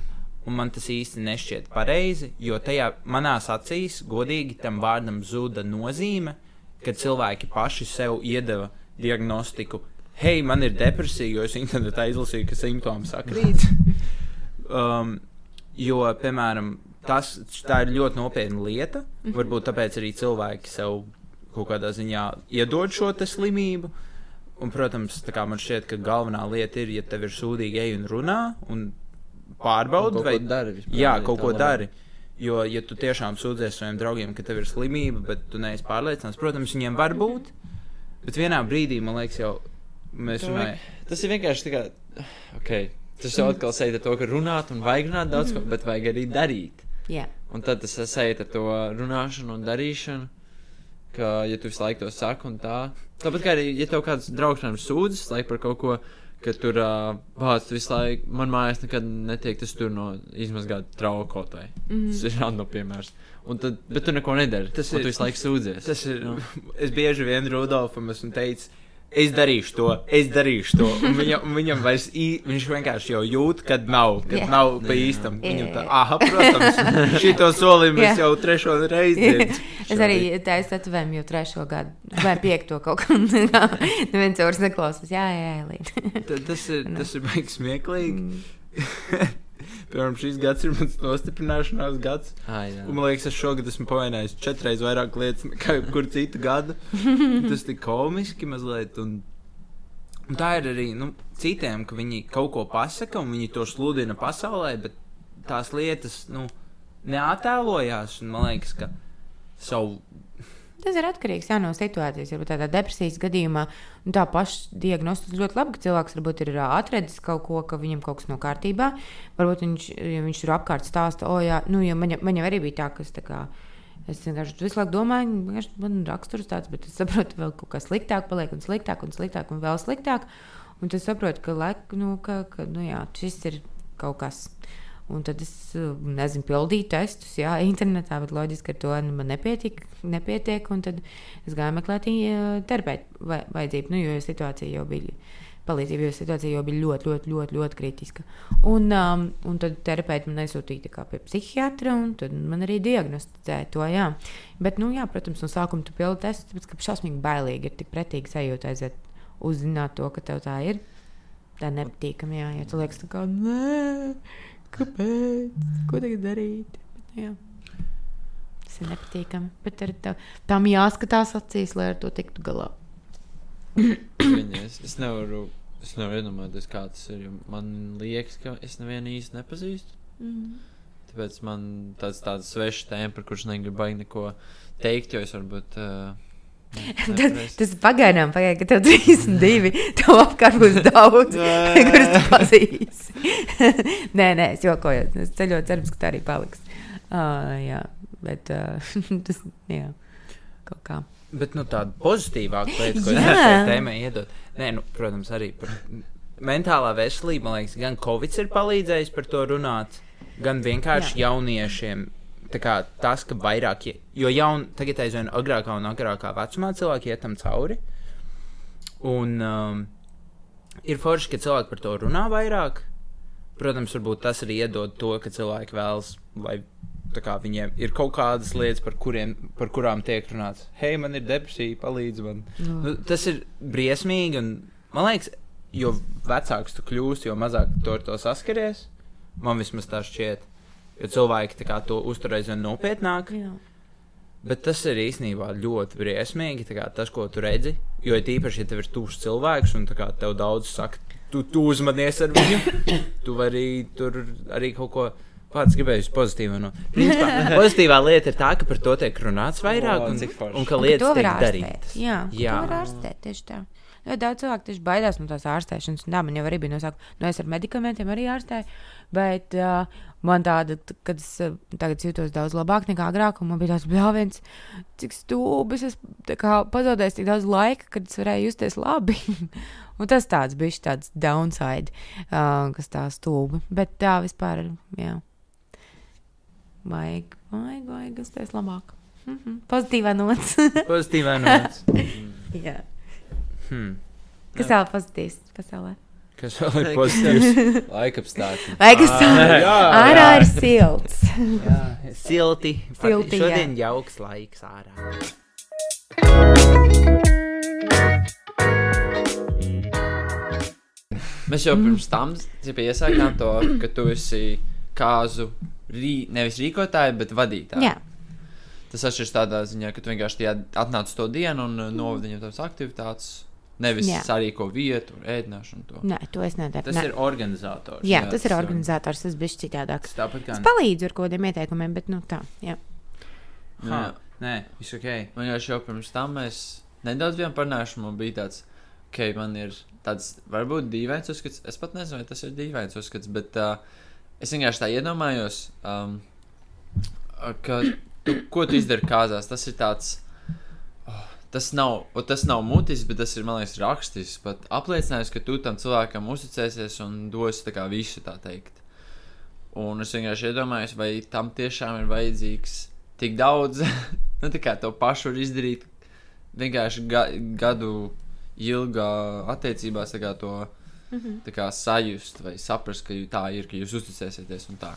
Un man tas īsti nešķiet pareizi, jo tajā manās acīs, godīgi, tam vārdam zuda nozīme, kad cilvēki paši sev iedeva diagnostiku. Hei, man ir depresija, jo es internetā izlasīju, ka simptomi sakrīt. [laughs] um, jo, piemēram, tas ir ļoti nopietna lieta. Mm -hmm. Varbūt tāpēc arī cilvēki sev kaut kādā ziņā iedod šo slimību. Un, protams, man šķiet, ka galvenā lieta ir, ja tev ir sūdīgi, ej un runā un pārbaudi, vai dari. Vispār, jā, kaut ko dari. Jo, ja tu tiešām sūdzies saviem draugiem, ka tev ir slimība, bet tu neesi pārliecināts, protams, viņiem var būt. Bet vienā brīdī, man liekas, jau mēs runājam. Tas ir vienkārši tā kā. Okay. Tas jau atkal sēž ar to, ka runāt un vajag runāt daudz, ko, bet vajag arī darīt. Jā. Un tad tas saistīts ar to runāšanu un darīšanu. Ka, ja tu visu laiku to saki, un tā. Tāpat kā arī, ja tev kāds draugs sūdzas par kaut ko, ka tur uh, bācis visu laiku, man mājās nekad netiek tas tur no izmazgāta trauka kaut vai. Mm. Tas ir rando piemērs. Un tad, bet tu neko nedari. Tas ir. Tu visu laiku sūdzies. Tas ir. No. [laughs] Es bieži vien Rudolfam esmu teicis es darīšu to, es darīšu to. Un viņam, un viņam vairs, ī, viņš vienkārši jau jūt, kad nav, kad yeah. nav pa īstam. Yeah. Viņam tā, ah, protams, šito solījumu yeah. es jau trešo reizi dzirdu. es arī taisu tetovējumu jau trešo gadu, vai piekto kaut kā. [laughs] Neviens vairs neklausās, jā, jā, jā, līdz. tas ir, tas ir baigs smieklīgi. [laughs] Piemēram, šis gads ir mans nostiprināšanās gads. Jā. un, man liekas, es šogad esmu pavainojis četras vairāk lietas nekā jebkur citu gadu. Tas ir komiski mazliet. Un, un tā ir arī nu, citiem, ka viņi kaut ko pasaka un viņi to sludina pasaulē, bet tās lietas nu, neatēlojās. Un, man liekas, ka savu Tas ir atkarīgs jā, no situācijas. Varbūt tādā depresijas gadījumā tā paša diagnostika ļoti labi, ka cilvēks varbūt ir atradzis kaut ko, ka viņam kaut kas nav kārtībā. Varbūt viņš, ja viņš tur apkārt stāsta, o, jā, nu, ja man, man jau arī bija tā, ka es tā kā. Es vienkārši visu laiku domāju, ka man ir raksturs tāds, bet es saprotu, ka vēl kaut kas sliktāk paliek, un sliktāk, un sliktāk, un vēl sliktāk. Un es saprotu, ka, laik, nu, ka, ka nu, jā, šis ir kaut kas. Un tad es nezinu, pildīju testus, jā, [laughs] internetā, bet loģiski ar to man nepietiek. nepietiek tad es gāju meklēt terapeitu vajadzību, nu, jo situācija jau bija. Palīdzība, jo situācija jau bija ļoti, ļoti, ļoti, ļoti kritiska. Un, um, un tad terapeiti man aizsūtīja pie psihiatra, un tad man arī diagnosticēja to. Jā. Bet, nu, jā, protams, no sākuma tu pildi testus, tāpēc ka šausmīgi bailīgi ir tik pretīgi sajūta aiziet uzzināt to, ka tev tā ir. Tā nepatīkami, jā, ja tu liekas, tā kā nē kāpēc? Ko tagad darīt? Bet, nu jā. Tas ir nepatīkami. Bet tā, tam jāskatās acīs, lai ar to tiktu galā. Viņas, es nevaru Es nevaru iedomāties, kā tas ir. Man liekas, ka es nevienu īsti nepazīstu. Mm. Tāpēc man tāds tāds svešs tēma, par kurš negribu baigi neko teikt, jo es varbūt. Uh, Tas, tas pagaidām, pagaidām, ka tev 32, [laughs] tev apkārt būs daudz, [laughs] kurus tu pazīsti. [laughs] nē, nē, es jokoju. Es ceļoju, cerams, ka tā arī paliks. Uh, jā, bet uh, tas, jā, kaut kā. Bet nu, tāda pozitīvāka lieta, ko es tēmai iedod. Nē, nu, protams, arī par mentālā veselību. Man liekas, gan Covid ir palīdzējis par to runāt, gan vienkārši Jā. jauniešiem. Tā kā tas, ka vairāk, jo jaun, tagad aizvien agrākā un agrākā vecumā cilvēki iet tam cauri. Un um, ir forši, ka cilvēki par to runā vairāk. Protams, varbūt tas arī iedod to, ka cilvēki vēlas, lai kā, viņiem ir kaut kādas lietas, par, kuriem, par kurām tiek runāts. Hei, man ir depresija, palīdzi man. Nu. Nu, tas ir briesmīgi. Un, man liekas, jo vecāks tu kļūsi, jo mazāk tu ar to saskaries. Man vismaz tā šķiet. Jo cilvēki tā kā, to uztur aizvien nopietnāk. Jā. Bet tas ir īstenībā ļoti briesmīgi. tā Kā, tas, ko tu redzi, jo ir īpaši, ja tev ir tuvs cilvēks, un tā kā, tev daudz saka, tu, tu uzmanies ar viņu, [coughs] tu vari tur arī kaut ko. Pats gribēju uz pozitīvu. No. Principā, pozitīvā lieta ir tā, ka par to tiek runāts vairāk, un, cik forši. un ka Un ka lietas tiek darītas. Jā, Jā. To var ārstēt tieši tā. Ļoti daudz cilvēku tieši baidās no tās ārstēšanas. Tā man jau arī bija nosaukt. Nu, es ar medikamentiem arī ārstēju. Bet uh, man tāda, kad es uh, tagad jūtos daudz labāk nekā agrāk, un man bija tāds bļāviens, cik stūbis. Es pazaudēju tik daudz laika, kad es varēju justies labi. [laughs] un tas tāds bija tāds downside, uh, kas tā stūbi. Bet tā vispār. Jā. Vajag, vajag, vajag justies labāk. Mhm. Pozitīvā nots. Pozitīvā nots. [laughs] Jā. Hmm. Kas vēl pozitīvs pasaulē? Kas vēl ir pozitīvs? [laughs] Laika apstākļi. Vai kas tāds jā, - ārā ir silts? Jā, silti. Silti, jā. Šodien jauks laiks ārā. Mēs jau pirms tam iesākām to, ka tu esi kāzu rī, nevis rīkotāji, bet vadītāji. Jā, Tas atšķiras tādā ziņā, ka tu vienkārši atnāc to dienu un novadi viņam tās aktivitātes. Nevis Jā. sarīko vietu, ēdināšanu. To. nē, to es nedaru. Tas Nē. ir organizators. Jā, jā, tas ir tas ir- organizators, tas bija citādāks. Tas tāpat kā. Es palīdzu ar kaut kādiem ieteikumiem, bet nu tā. Jā. Ha, Jā. Nē, viss ok. Vienkārši jau pirms tam mēs nedaudz bijām parunājuši. Man bija tāds, ka man ir tāds varbūt dīvains uzskats. Es pat nezinu, vai tas ir dīvains uzskats, bet uh, es vienkārši tā iedomājos, um, ka tu, ko tu izdari kāzās. Tas ir tāds. Tas nav, tas nav mutis, bet tas ir, man liekas, rakstisks. Pat apliecinājums, ka tu tam cilvēkam uzticēsies un dosi tā kā visu, tā teikt. Un es vienkārši iedomājos, vai tam tiešām ir vajadzīgs tik daudz, [laughs] nu, tā kā to pašu var izdarīt vienkārši ga gadu ilgā attiecībās, tā kā to Mhm. tā kā sajust vai saprast, ka tā ir, ka jūs uzticēsieties un tā.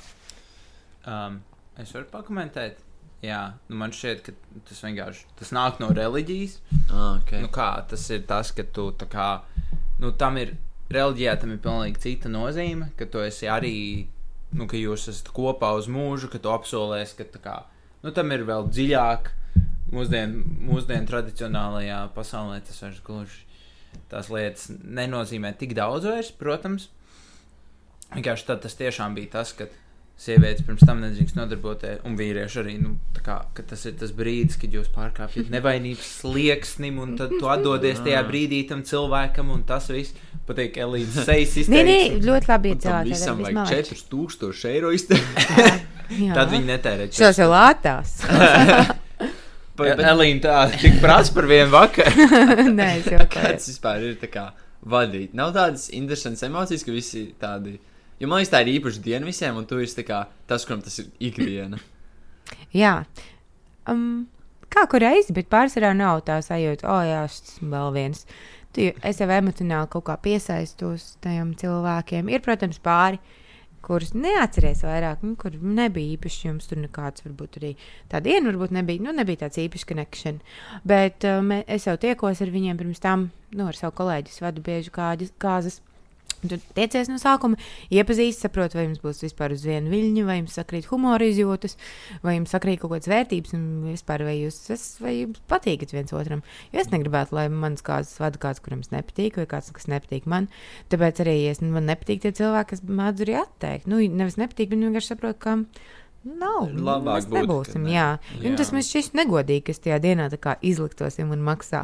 Um, es varu pakomentēt. Jā, nu man šķiet, ka tas vienkārši tas nāk no reliģijas. Ah, okay. Nu, kā tas ir tas, ka tu tā kā, nu, tam ir reliģijā, tam ir pilnīgi cita nozīme, ka tu esi arī, nu, ka jūs esat kopā uz mūžu, ka tu apsolies, ka kā, nu, tam ir vēl dziļāk. Mūsdienu mūsdien tradicionālajā pasaulē tas vairs gluži tās lietas nenozīmē tik daudz vairs, protams. Vienkārši tad tas tiešām bija tas, ka sievietes pirms tam nedrīkst nodarboties, un vīrieši arī. Nu, tā kā, ka tas ir tas brīdis, kad jūs pārkāpjat nevainības slieksnim, un tad tu atdodies [laughs] tajā brīdī tam cilvēkam, un tas viss patīk Elīzes [laughs] sejas Nē, nē, izteiksme. ļoti labi iecēlāt. visam vajag 4000 eiro izteikt. [laughs] Tad viņi netērē. Šos jau lātās. Elīna tā tik prasa par vienu vakaru. Nē, es jau Kāds vispār ir tā kā vadīt? Nav tādas interesantas emocijas, ka visi tādi. Jo man liekas, tā ir īpaša diena visiem, un tu esi kā tas, kuram tas ir ikdiena. [laughs] Jā. Um, kā kur reizi, bet pārsvarā nav tā sajūta, o, oh, jā, šis vēl viens. Tu, es jau emocionāli kaut kā piesaistos tam cilvēkiem. Ir, protams, pāri, kurus neatceries vairāk, nu, kur nebija īpaši jums tur nekāds, varbūt arī tā diena, varbūt nebija, nu, nebija tāds īpašs connection. Bet um, es jau tiekos ar viņiem pirms tam, nu, ar savu kolēģi, vadu bieži kādas, kāzas. Tur tiecies no sākuma, iepazīst, saprot, vai jums būs vispār uz vienu viļņu, vai jums sakrīt humora izjūtas, vai jums sakrīt kaut kādas vērtības, un vispār vai jūs, es, vai jums patīkat viens otram. Jo es negribētu, lai mans kāds vada kāds, kuram es nepatīk, vai kāds, kas nepatīk man. Tāpēc arī, ja man nepatīk tie cilvēki, kas mēdz arī atteikt. Nu, nevis nepatīk, bet vienkārši saprotu, ka Nav. Labāk mēs būtu, nebūsim. ne. Jā. Jā. Un tas man šķiet negodīgi, ka es tajā dienā kā izliktosim un maksā.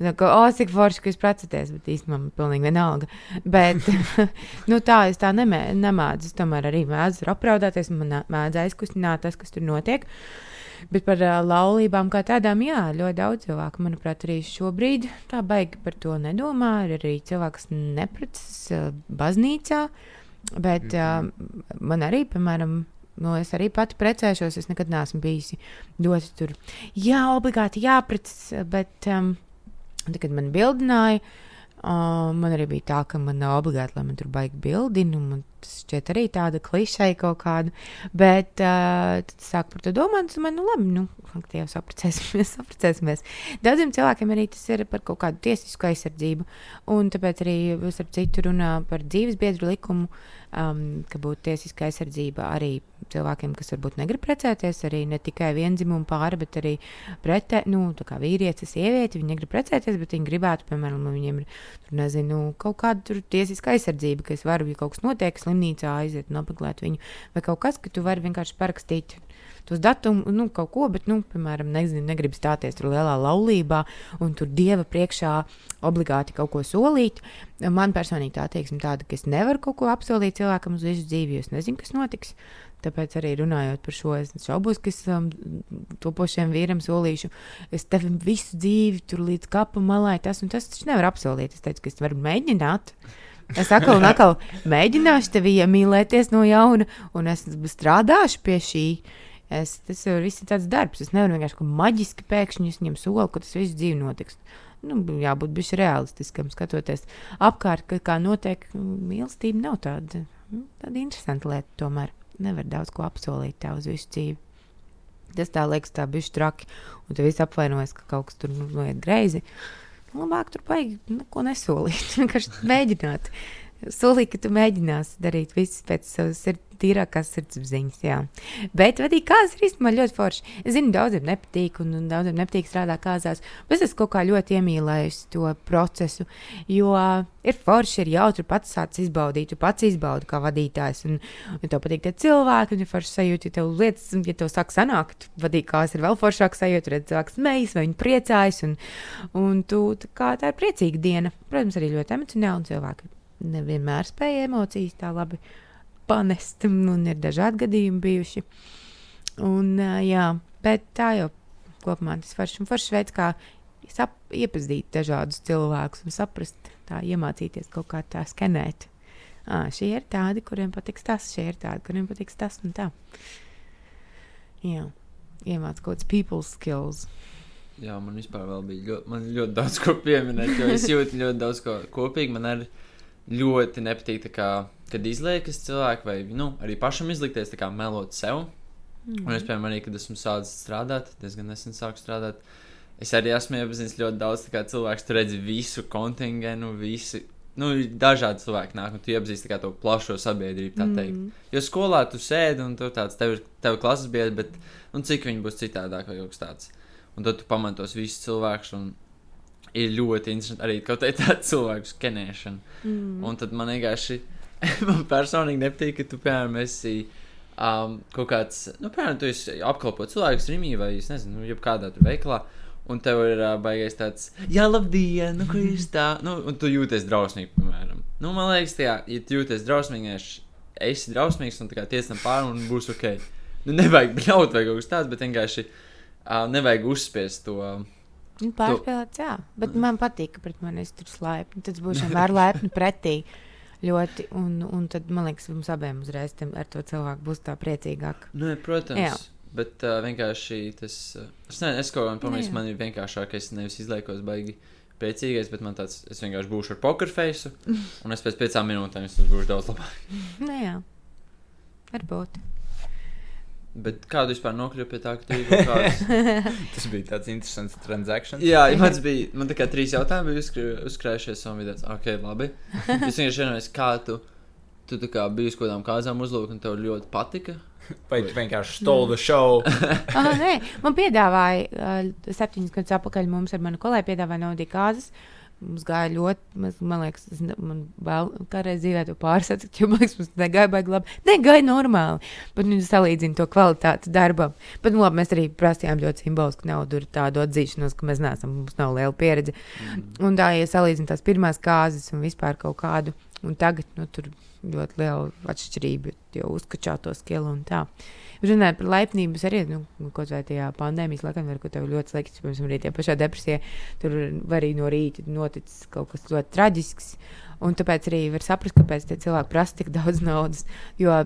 Tā kā, o, cik forši, ka jūs precaties, bet īstenībā man pilnīgi vienalga. Bet, [laughs] nu tā, es tā nemē, nemēdzu. Es tomēr arī mēdzu apraudāties, un man nā- mēdz aizkustināt tas, kas tur notiek. Bet par uh, laulībām kā tādām, jā, ļoti daudz cilvēku, manuprāt, arī šobrīd tā baigi par to nedomā. Ir arī cilvēki, kas neprecas uh, baznīcā. Bet uh, man arī, piemēram, nu, es arī pati precēšos. Es nekad neesmu bijusi ļoti tur. Jā, obligāti jāprecas, bet um, tad, kad man bildināja, uh, man arī bija tā, ka man nav obligāti, lai man tur baigi Man tas šķiet arī tāda klišeja kaut kāda. Bet uh, tad es sāku par to domāt, un domāju, nu labi, nu, ak, Dievs, apprecēsimies, [laughs] apprecēsimies. Daudziem cilvēkiem arī tas ir par kaut kādu tiesisku aizsardzību. Un tāpēc arī ar citu runā par dzīves biedru likumu, um, ka būtu tiesiska aizsardzība arī cilvēkiem, kas varbūt negrib precēties, arī ne tikai vienzimumu pāri, bet arī pretē, nu, tā kā vīrietis, sieviete, viņi negrib precēties, bet viņi gribētu, piemēram, viņiem ir, tur, nezinu, kaut kāda tur tiesiska aizsardzība, ka es varu, ja kaut kas notiek, slimnīcā aiziet un apmeklēt viņu, vai kaut kas, ka tu vari vienkārši parakstīt tos datumus, nu, kaut ko, bet, nu, piemēram, nezinu, negribu stāties tur lielā laulībā un tur dieva priekšā obligāti kaut ko solīt. Man personīgi tā attieksme tāda, ka es nevaru kaut ko apsolīt cilvēkam uz visu dzīvi, jo es nezinu, kas notiks. Tāpēc arī runājot par šo, es šaubos, ka es um, topošiem vīram solīšu, es tev visu dzīvi tur līdz kapa malai, tas un tas taču nevar apsolīt. Es teicu, ka es varu mēģināt. Es atkal un atkal mēģināšu tevi iemīlēties no jauna, un es strādāšu pie šī. Es, tas jau viss ir tāds darbs. Es nevaru vienkārši maģiski pēkšņi viņam soli, ka tas viss dzīve notiks. Nu, jābūt bišķi realistiskam, skatoties apkārt, ka, kā notiek mīlestība, nav tāda, nu, tāda interesanta lieta. Tomēr nevar daudz ko apsolīt tev uz visu dzīvi. Tas tā liekas, tā bišķi traki, un tu viss apvainojas, ka kaut kas tur noiet greizi. Labāk tur baigi neko nesolīt, [laughs] vienkārši mēģināt. Solīt, ka tu mēģināsi darīt visu pēc savas sirds, tīrākās sirdsapziņas. Jā. Bet vadīt kāzas ir īstenībā ļoti forši. Es zinu, daudziem nepatīk, un, un daudziem nepatīk strādāt kāzās, bet es kaut kā ļoti iemīlējusi to procesu. Jo ir forši, ir jautri pats sāc izbaudīt, tu pats izbaudi kā vadītājs. Un, un tev patīk tie cilvēki, un ir forši sajūta, ja tev lietas, ja tev sāk sanākt, vadīt kāzas ir vēl foršāk sajūta, redz cilvēks smejas, vai viņi priecājas, un, un tu, tā, kā, tā ir priecīga diena. Protams, arī ļoti emocionāli un cilvēki nevienmēr spēja emocijas tā labi panest, un ir dažādi gadījumi bijuši. Un, jā, bet tā jau kopumā tas foršs un foršs veids, kā sap, iepazīt dažādus cilvēkus un saprast, tā iemācīties kaut kā tā skenēt. À, šie ir tādi, kuriem patiks tas, šie ir tādi, kuriem patiks tas un tā. Jā, iemācīt kaut kāds people skills. Jā, man vispār bija ļoti, man ļoti daudz ko pieminēt, jo es jūtu ļoti daudz ko kopīgi. Man arī ļoti nepatīk, kā, kad izliekas cilvēki, vai nu, arī pašam izlikties, kā melot sev. Mm. Un es, piemēram, arī, kad esmu sācis strādāt, diezgan nesen sāku strādāt, es arī esmu iepazinis ļoti daudz cilvēku, tu redzi visu kontingentu, visi. Nu, dažādi cilvēki nāk, un tu iepazīsti to plašo sabiedrību, tā teikt. Mm. Jo skolā tu sēdi un tur tāds tev ir tev klases biedrs, bet nu, cik viņi būs citādāk vai kaut kas tāds. Un tad tu pamatos visus cilvēkus, un ir ļoti interesanti arī kaut kāda [laughs] cilvēku skenēšana. Mm. Un tad man vienkārši, [laughs] man personīgi nepatīk, ka tu, piemēram, esi um, kaut kāds, nu, piemēram, tu esi apkalpot cilvēku streamī vai, es nezinu, nu, jebkādā tur veikalā. Un tev ir uh, baigais tāds, jā, labdien, nu, kur ir tā, nu, un tu jūties drausmīgi, piemēram. Nu, man liekas, tajā, ja tu jūties drausmīgi, esi drausmīgs un tā kā tiesam pāri un būs ok. Nu, nevajag bļaut vai kaut kas tāds, bet vienkārši uh, nevajag uzspiest to. Nu, Pārspēlēts, jā. Bet man patīk, ka pret mani tur slēpju. Tad būšu vienmēr lepni [laughs] pretī. Ļoti, un, un tad man liekas, mums abiem uzreiz tam, ar to cilvēku būs tā priecīgāk. Nu, protams. Jā. Bet uh, vienkārši tas, uh, es nezinu, es kaut kā pamanīju, jā. man ir vienkāršāk, es nevis izliekos baigi priecīgais, bet man tāds, es vienkārši būšu ar poker face, [laughs] un es pēc piecām minūtēm es būšu daudz labāk. Nu, jā, varbūt. Bet kā tu vispār nokļuvi pie tā, ka tu esi kāds? [laughs] Tas bija tāds interesants transakcijas. Jā, ja man bija, man tā kā trīs jautājumi bija uzkrā, uzkrājušies, un bija tāds, ok, labi. [laughs] Es vienkārši vienojos, kā tu, tu tā kā biji uz kaut kādām kāzām uzlūk, un tev ļoti patika. Vai tu vienkārši stole the show? [laughs] ah, nē, man piedāvāja uh, septiņus gadus atpakaļ mums ar manu kolēģi piedāvāja naudī kāzas. Mums gāja ļoti, man, man liekas, tas ne- man vēl kādreiz dzīvē to pārsatikt, jo man liekas, mums negāja baigi labi. Negāja normāli, bet viņi salīdzina to kvalitāti darbam. Bet, nu, labi, mēs arī prasījām ļoti simbolisku naudu, tur tādu atzīšanos, ka mēs neesam, mums nav liela pieredze. Un tā, ja salīdzina tās pirmās kāzas un vispār kaut kādu, un tagad, nu, tur ļoti liela atšķirība, jo uzkačā to skilu un tā. Runājot par laipnību, arī, nu, kaut vai tajā pandēmijas laikā, var, ka tev ļoti slikti, piemēram, arī tajā pašā depresijā, tur var arī no rīta noticis kaut kas ļoti traģisks, un tāpēc arī var saprast, kāpēc tie cilvēki prasa tik daudz naudas, jo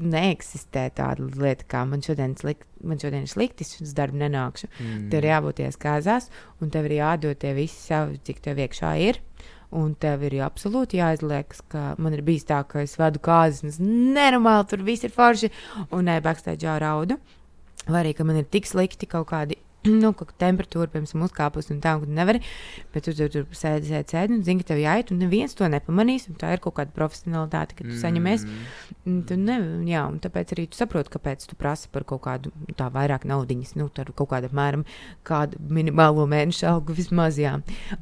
neeksistē tāda lieta, kā man šodien, slikt, man šodien ir slikti, es uz darbu nenākšu. Mm. Tev ir jābūt tajās kāzās, un tev ir jādod tie visi savi, cik tev iekšā ir. Un tev ir absolūti jāizliekas, ka man ir bijis tā, ka es vadu kāzas, un es nenormāli tur viss ir forši, un ne backstage raudu. Vai arī, ka man ir tik slikti kaut kādi. [clears throat] Nu, ka temperatūra, piemēram, uzkāpus un tā, un tu nevari. Bet tu tur, tur sēdi, sēdi, sēdi, un zini, ka tev jāiet, un neviens to nepamanīs. Tā ir kaut kāda profesionālitāte, ka tu saņemies. Mm. Tu ne, jā, un tāpēc arī tu saproti, kāpēc tu prasi par kaut kādu tā vairāk naudiņas, nu, tā kaut kāda apmēram kādu minimālo mēnešu algu vismaz, jā.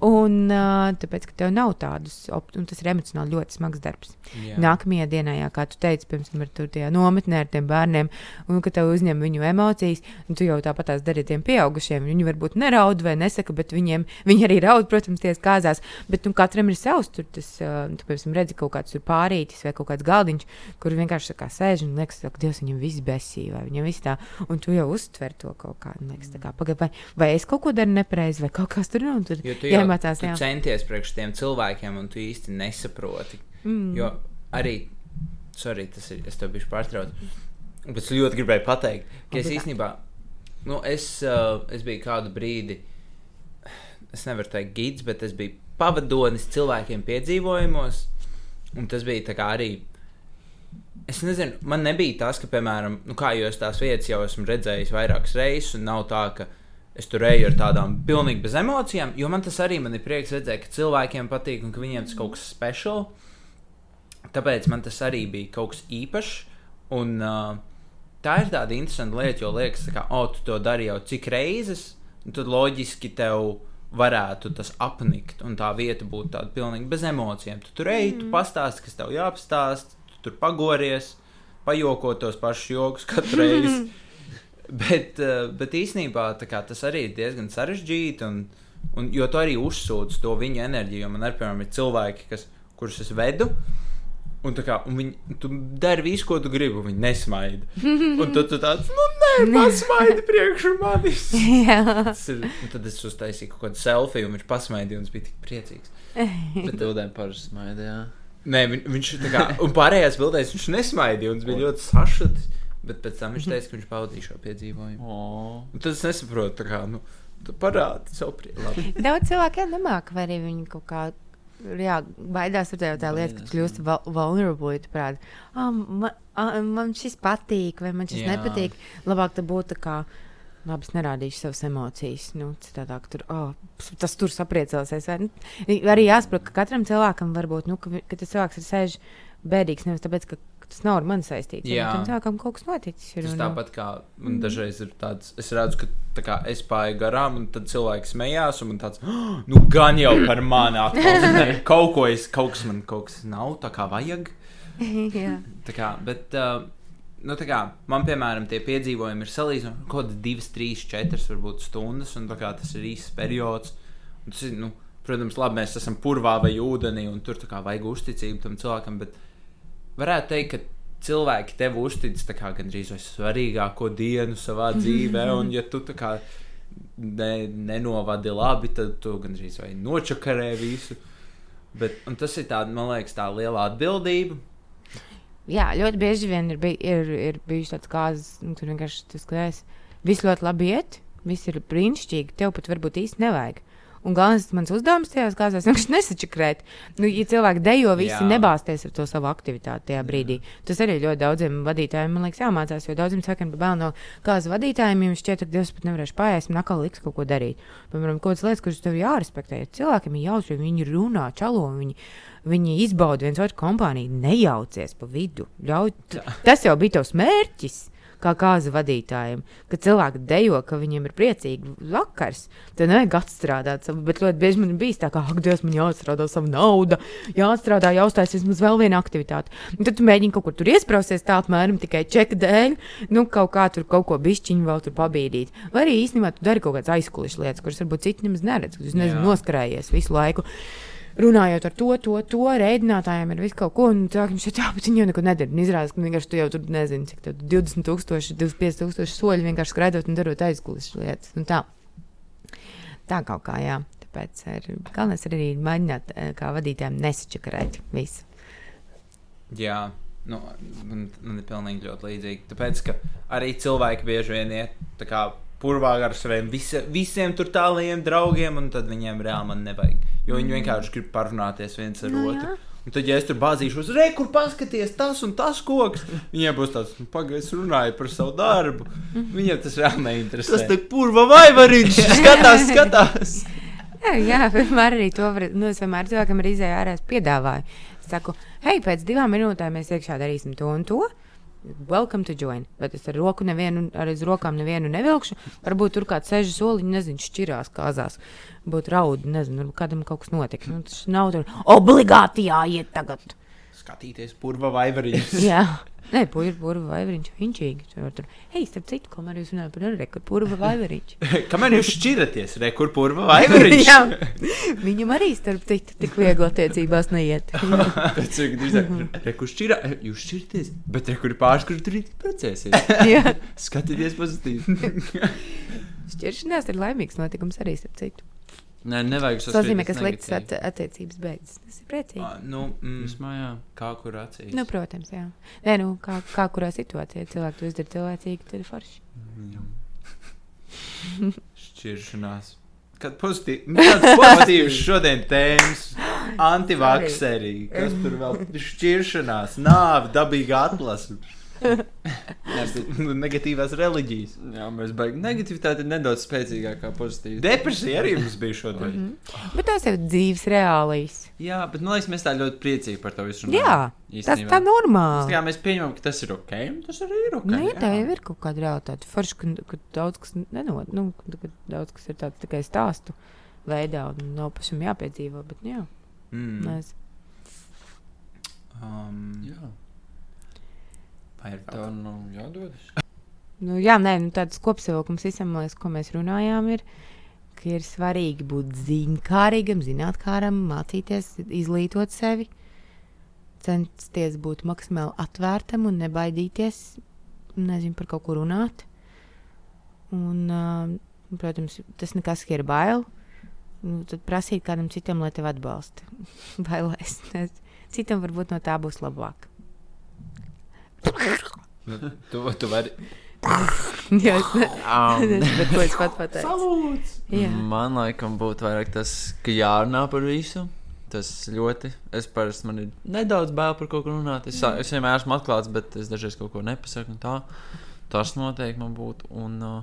Un uh, tāpēc, ka tev nav tādus, un tas ir emocionāli ļoti smags darbs. Jā. Nākamajā dienā, jā, kā tu teici, pirms tam ar tur tajā nometnē ar tiem bērniem, un ka tev uzņem viņu emocijas, un tu jau tāpat tās dari tiem pieaugušiem. Viņi varbūt neraud vai nesaka, bet viņiem, viņi arī raud, protams, ties kāzās. Bet nu, katram ir savs tur, tas, tu, piemēram, redzi kaut kāds pārītis vai kaut kāds galdiņš, kur vienkārši kā sēž un liekas, ka Dievs viņam viss besī, vai viņam viss tā, un tu jau uztver to kaut kā, un liekas, kā, pagai, vai, vai es kaut ko daru nepareizi, vai kaut kas tur nav, un tur Jo tu jāmācās, tu jā. centies priekš tiem cilvēkiem, un tu īsti nesaproti. Mm. Jo arī, sorry, tas ir, es tev biju pārtraucis. Bet es ļoti gribēju pateikt, ka es īstenībā, nu, es, uh, es biju kādu brīdi, es nevaru teikt gids, bet es biju pavadonis cilvēkiem piedzīvojumos, un tas bija arī. Es nezinu, man nebija tas, ka, piemēram, nu, kā jau es tās vietas jau esmu redzējis vairākas reizes, un nav tā, ka es tur eju ar tādām pilnīgi bez emocijām, jo man tas arī man ir prieks redzēt, ka cilvēkiem patīk un ka viņiem tas kaut kas speciāls. Tāpēc man tas arī bija kaut kas īpašs. Un, uh, tā ir tāda interesanta lieta, jo liekas, ka, oh, tu to dari jau cik reizes, tad loģiski tev varētu tas apnikt, un tā vieta būtu tāda pilnīgi bez emocijām. Tu tur ej, tu pastāsti, kas tev jāpastāst, tu tur pagories, pajoko tos pašus joks katru reizi. [laughs] bet, uh, bet īsnībā kā, tas arī ir diezgan sarežģīti, un, un, jo tu arī uzsūdz to viņu enerģiju. jo Man arī, piemēram, ir cilvēki, kas, kurus es vedu. Un, kā, un viņi tu dari visu, ko tu gribi, un viņi nesmaida. [laughs] Un tad tu tāds, nu, nē, pasmaidi priekš manis. [laughs] ir, un tad es uztaisīju kaut kādu selfiju, un viņš pasmaidīja, un es biju tik priecīgs. [laughs] Bet bildēm parasti smaida, jā. Nē, viņ, viņš tā kā, un pārējās bildēs viņš nesmaidīja, un es biju ļoti sašutis. Bet pēc tam viņš teica, ka viņš pavadīja šo piedzīvojumu. Oh. Un tad es nesaprotu, tā kā, nu, tu parādi savu prieku. Daudz cilvēku nemāca, vai arī viņi kaut kā. Jā, baidās ar tevi tā lieta, ka Baidās, kļūst vul- vulnerable. Tu prāti, ah, man, ah, man šis patīk, vai man šis Jā. nepatīk. Labāk tā būtu kā, labi, es nerādīšu savas emocijas. Nu, citādāk, tur, oh, tas tur sapriecelsies. Vai, nu, arī jāsaprot, ka katram cilvēkam var būt, nu, ka, ka tas cilvēks ir sēž bēdīgs nevis tāpēc, ka tas nav ar mani saistīts. Jā. Tam cilvēkam kaut kas noticis. Ir, Tas un, tāpat kā man dažreiz ir tāds, es redzu, ka tā kā es pāri garām, un tad cilvēks smējās, un man tāds, "Ah, [gasps] nu, gan jau par mani. [laughs] Nē, kaut ko es, kaut kas man kaut kas nav tā kā vajag. [laughs] Tā kā, bet, uh, nu, tā kā man, piemēram, tie piedzīvojumi ir salīdzinoši kaut kādas divas, trīs, četras, varbūt stundas, un kā tas ir īsts periods. Tas ir, nu, protams, labi, mēs esam purvā vai ūdenī, un tur kā vajag uzticību tam cilvēkam, bet varētu teikt, ka cilvēki tev uztic kā gandrīz svarīgāko dienu savā dzīvē, [laughs] un ja tu tā kā ne, nenovadi labi, tad tu gandrīz vai nočakarē visu. Bet, un tas ir tāds, man liekas, tā liela atbildība. Jā, ļoti bieži vien ir, bij, ir, ir bijuši tāds kāzas, nu, tur vienkārši tas klājas. Viss ļoti labi iet, viss ir brīnišķīgi, tev pat varbūt īsti nevajag. Un galvenais mans uzdevums tajās kāzās vienkārši nesačakrēt. Nu, ja cilvēki dejo, visi Jā. nebāzties ar to savu aktivitāti tajā brīdī. Tas arī ļoti daudziem vadītājiem, man liekas, jāmācās, jo daudziem ka bail no kāzu vadītājiem, jums šķiet, ka Dievs pat nevarēs pāriest un atkal liks kaut ko darīt. Piemēram, kaut kādas lietas, kuras tev jārespektē. Cilvēkiem ir jāuzsver, viņi runā, čalo, viņi, viņi izbauda viens otru kompāniju, nejaucies pa vidu. Ļauj, tas jau bija tavs mērķis. Kā kāzu vadītājiem, kad cilvēki dejo, ka viņiem ir priecīgi vakars, tad nevajag atstrādāt bet ļoti bieži man bijis tā, ka, ak, Dievs, man jāatstrādā sava nauda, jāatstrādā, jāuztais vismaz vēl viena aktivitāte. Un tad tu mēģini kaut kur tur iesprāsties tā apmēram tikai čeka dēļ, nu, kaut kā tur kaut ko bišķiņu vēl tur pabīdīt. Vai arī īstenībā tu dari kaut kādas aizkuliskas lietas, kuras varbūt citi nemaz neredz, ka tu nezini, Jā. noskarējies visu laiku. Runājot ar to, to, to reidinātājiem ir viss kaut ko, un cilvēkiem šeit, jā, bet viņi jau neko nedara. Izrādās, ka vienkārši tu jau tur nezini, cik tev 20, 000, 25 tūkstoši soļi vienkārši skraidot un darot aizkuliskas lietas. Un tā. tā kaut kā, jā. Tāpēc ir, galvenais arī mēģināt eh, kā vadītājiem nesačakarēt visu. Jā, nu, man, man ir pilnīgi ļoti līdzīgi. Tāpēc, ka arī cilvēki bieži vien iet tā kā purvā ar saviem visi, visiem tur tālajiem draugiem, un tad viņiem reāli man nevajag. Jo viņi vienkārši grib parunāties viens ar Nu, otru. jā. Un tad, ja es tur bāzīšos, re, kur paskaties, tas un tas koks, viņiem būs tāds, nu, pagaidi, runāju par savu darbu. Viņiem tas reāli neinteresē. Tas tā purva vai variņš! [laughs] Skatās, skatās! [laughs] Jā, jā vienmēr arī to var. Nu, es vienmēr cilvēkam arī izēju ārā es piedāvāju. Es saku, hei, pēc divām minūtēm mēs iekšā darīsim to un to. Welcome to join. Bet es ar roku nevienu, ar aiz rokām nevienu nevilkšu. Varbūt tur kāds sēž soliņš, nezinu, šķirās kāzās. Būtu raudi, nezinu, kādam kaut kas notika. Nu, tas nav tur obligāti jāiet tagad. Skatīties, purva vai variņš. [laughs] Nē, purva, purva vai viņš viņš tur tur. Hei, starp citu, man jūs runājat par reku, purva vai viņš. [laughs] Kamēr jūs šķiraties, re, kur purva [laughs] vai variņš? Jā. Viņam arī starp citu tik viegli attiecībās neiet. [laughs] Kad drīzāk, re, kur šķirā, jūs šķirties, bet re, kur pāris, kur tur precēsies. Jā. Skatieties pozitīvi. Šķiršanās ir laimīgs notikums arī starp citu. Nē, nevajag Tas nozīmē, ka sliktas at attiecības beidzas. Tas ir priecīgi. Ah, Nu, mm, Vismā, jā. kā kur acīs? Nu, protams, jā. Nē, nu, kā, kā kurā situācijā cilvēks to izdara cilvēcīgi, tad ir forši. Šķiršanās. Kad pozitīvi, nu, pozitīvs [laughs] šodien tēmas, antivakserī, kas tur vēl šķiršanās, nāve, dabīga atlase, [laughs] negatīvās reliģijas. Jā, mēs beigām. Negativitāte ir nedaudz spēcīgākā kā pozitīva. Depresija arī mums bija šodien. Bet tās ir dzīves reālijas. Jā, bet man liekas, mēs tā ļoti priecīgi par to visu Jā, tas tā normāli. Jā, mēs pieņemam, ka tas ir ok. Tas arī ir ok. Nē, Nu, tā jau ir kaut kāda realitāte. Forši, ka, ka daudz kas nenot, nu, ka daudz kas ir tāds tikai stāstu veidā un nav pašam jāpiedzīvo. Bet, jā, Mm. mēs, Um, Jā, vai ir tā nav jādodas. nu, jā, nē, nu, tāds kopsavilkums visam, liekas, ko mēs runājām, ir, ka ir svarīgi būt zinkārīgam, zinātnām, mācīties, izglītot sevi, censties būt maksimāli atvērtam un nebaidīties, nezinu, par kaut ko runāt. Un, uh, protams, tas nekas, ka ir bail. Nu, tad prasīt kādam citam, lai tevi atbalsta. [laughs] Bailēs. Citam varbūt no tā būs labāk. Nu, Tu, tu vari. [laughs] Jā, es ne- Um, nezinu, [laughs] ko es pat pateicu. Salūts! Jā. Man laikam būtu vairāk tas, ka jārunā par visu. Tas ļoti. Es parasti man ir nedaudz bail par kaut ko runāt. Es, Mm. es vienmēr esmu atklāts, bet es dažreiz kaut ko nepasaku. un Tā. Tas noteikti man būtu. Un, uh,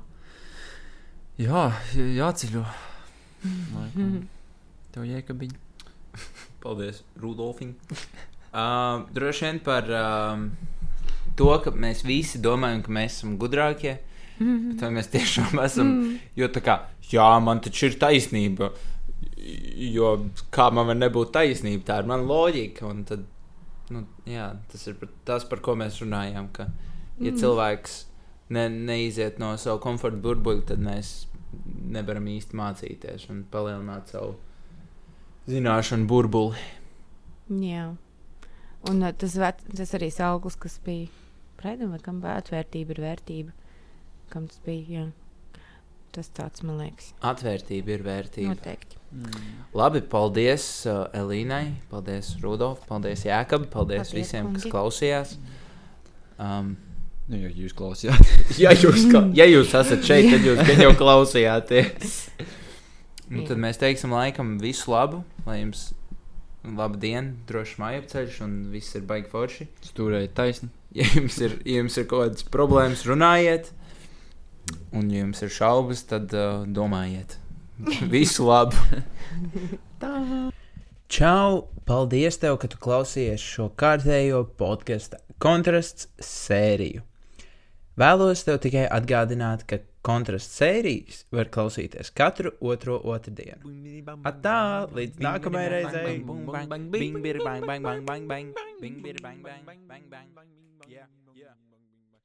jā, jāceļo. Laikam. [laughs] Tev jēkabiņ. Paldies, Rudolfiņ. Uh, droši vien par um, to, ka mēs visi domājam, ka mēs esam gudrākie. Bet vai mēs tiešām esam? Jo tā kā, jā, man taču ir taisnība. Jo kā man var nebūt taisnība, tā ir mana loģika. Un tad, nu, jā, tas ir par, tas, par ko mēs runājām. Ka, ja cilvēks ne, neiziet no sava komforta burbuļa, tad mēs nevaram īsti mācīties un palielināt savu zināšanu burbuli. Jā. Un uh, tas, tas arī auglis, kas bija Praidam, vai kam atvērtība, ir vērtība. Kam tas bija? Jā. Tas tāds, man liekas, Atvērtība ir vērtība. noteikti. Labi, paldies uh, Elīnai, paldies Rudolf, paldies Jākab, paldies, Paldies, visiem, kas kungi. klausījās. Um, Nu, ja jūs klausījāties. [laughs] ja, jūs, ka- ja jūs esat šeit, tad jūs gan jau klausījāties. [laughs] Nu, tad mēs teiksim, laikam, visu labu, lai jums laba diena, drošs mājapceļš un viss ir baigi forši. Stūrēji taisni. Ja jums ir, ja jums ir kaut kādas problēmas, runājiet, un ja jums ir šaubas, tad uh, domājiet. Visu labu! Čau! Paldies, tev, ka tu klausījies šo kārtējo podkāstu kontrasts sēriju. Vēlos tev tikai atgādināt, ka kontrasts sērijas var klausīties katru otro otrdienu. Atā, līdz nākamajai reizei! Yeah.